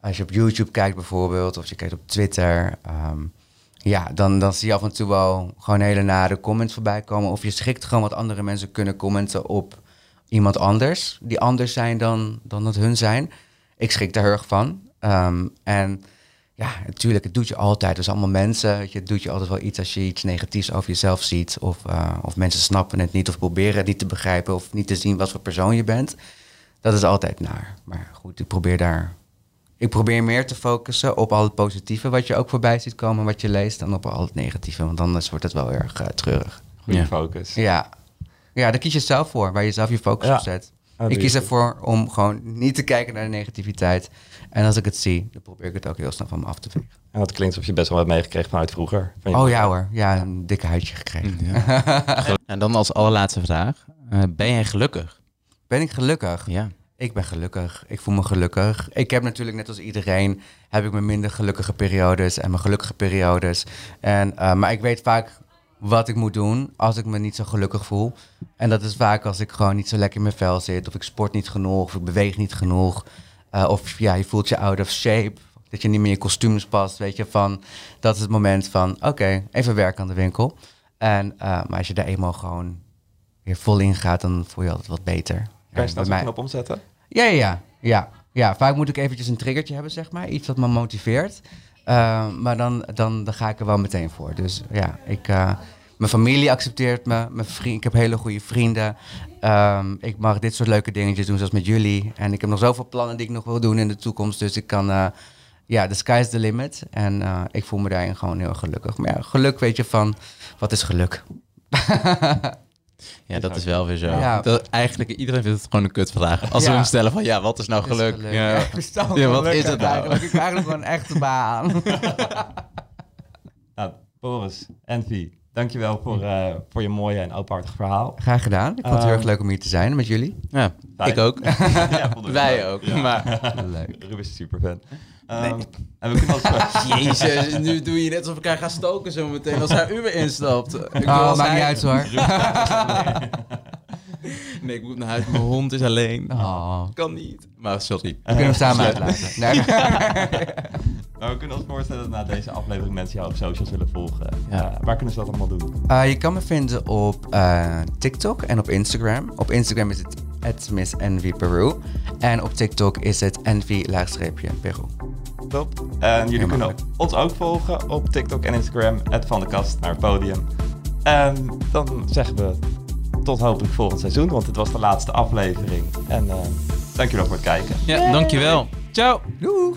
Als je op YouTube kijkt bijvoorbeeld, of je kijkt op Twitter... ehm, ja, dan, dan zie je af en toe wel gewoon hele nare comments voorbij komen. Of je schrikt gewoon wat andere mensen kunnen commenten op iemand anders. Die anders zijn dan, dan dat hun zijn. Ik schrik daar heel erg van. Ehm, en ja, natuurlijk, het doet je altijd. Dus allemaal mensen. weet je, Het doet je altijd wel iets als je iets negatiefs over jezelf ziet. Of, eh, of mensen snappen het niet of proberen het niet te begrijpen. Of niet te zien wat voor persoon je bent. Dat is altijd naar. Maar goed, ik probeer daar. Ik probeer meer te focussen op al het positieve wat je ook voorbij ziet komen, wat je leest, dan op al het negatieve. Want anders wordt het wel heel erg eh, treurig. Goede Ja. focus. Ja. ja, daar kies je zelf voor, waar je zelf je focus Ja. op zet. Ah, ik kies ervoor om gewoon niet te kijken naar de negativiteit. En als ik het zie, dan probeer ik het ook heel snel van me af te vegen. En dat klinkt alsof je best wel wat meegekregen vanuit vroeger. Van Oh ja hoor, ja, een dikke huidje gekregen. En dan als allerlaatste vraag. eh, ben jij gelukkig? Ben ik gelukkig? Ja. Ik ben gelukkig. Ik voel me gelukkig. Ik heb natuurlijk net als iedereen, heb ik mijn minder gelukkige periodes en mijn gelukkige periodes. En, eh, maar ik weet vaak wat ik moet doen als ik me niet zo gelukkig voel. En dat is vaak als ik gewoon niet zo lekker in mijn vel zit, of ik sport niet genoeg, of ik beweeg niet genoeg. Eh, of ja, je voelt je out of shape, dat je niet meer in je kostuums past, weet je. Van, dat is het moment van, oké, even werken aan de winkel. En, eh, maar als je daar eenmaal gewoon weer vol in gaat, dan voel je altijd wat beter. Kan je snel mij- knop omzetten? ja, ja, ja, ja. Ja, vaak moet ik eventjes een triggertje hebben, zeg maar. Iets wat me motiveert. Eh, maar dan, dan, dan ga ik er wel meteen voor. Dus ja, ik, eh, mijn familie accepteert me. Mijn vriend, ik heb hele goede vrienden. Ehm, ik mag dit soort leuke dingetjes doen, zoals met jullie. En ik heb nog zoveel plannen die ik nog wil doen in de toekomst. Dus ik kan... eh, ja, the sky's the limit. En eh, ik voel me daarin gewoon heel gelukkig. Maar ja, geluk weet je van... Wat is geluk? Ja, dat is wel weer zo. Ja. Dat, eigenlijk, iedereen vindt het gewoon een kutvraag. Als we hem stellen van, ja, wat is nou Wat is geluk? Ja. Ja, Ja, wat geluk is het nou? Eigenlijk. Ik eigenlijk gewoon een echte baan. Nou, Boris, Envy, dankjewel voor, eh, voor je mooie en openhartig verhaal. Graag gedaan. Ik vond het heel erg Ehm, leuk om hier te zijn met jullie. Ja, Fijn. ik ook. ja, vond ik Wij leuk. ook. Ja. Maar, Leuk. Ruben is super fan. En we kunnen als... jezus, nu doe je net alsof ik elkaar ga stoken zo meteen als hij Uber instapt. Ik Oh, maakt niet uit hoor. Nee, ik moet naar huis, mijn hond is alleen. Oh. Kan niet. Maar sorry. We kunnen hem samen uitlaten. Nee. Maar we kunnen ons voorstellen dat na deze aflevering mensen jou op socials willen volgen. Ja. Ja. waar kunnen ze dat allemaal doen? Eh, je kan me vinden op eh, TikTok en op Instagram. Op Instagram is het @missenvyperu en op TikTok is het envy-peru. Top. En jullie Heel kunnen makkelijk. ons ook volgen op TikTok en Instagram. Het van de kast naar het podium. En dan zeggen we tot hopelijk volgend seizoen, want het was de laatste aflevering. En eh dankjewel voor het kijken. Ja, dankjewel. Ciao. Doeg!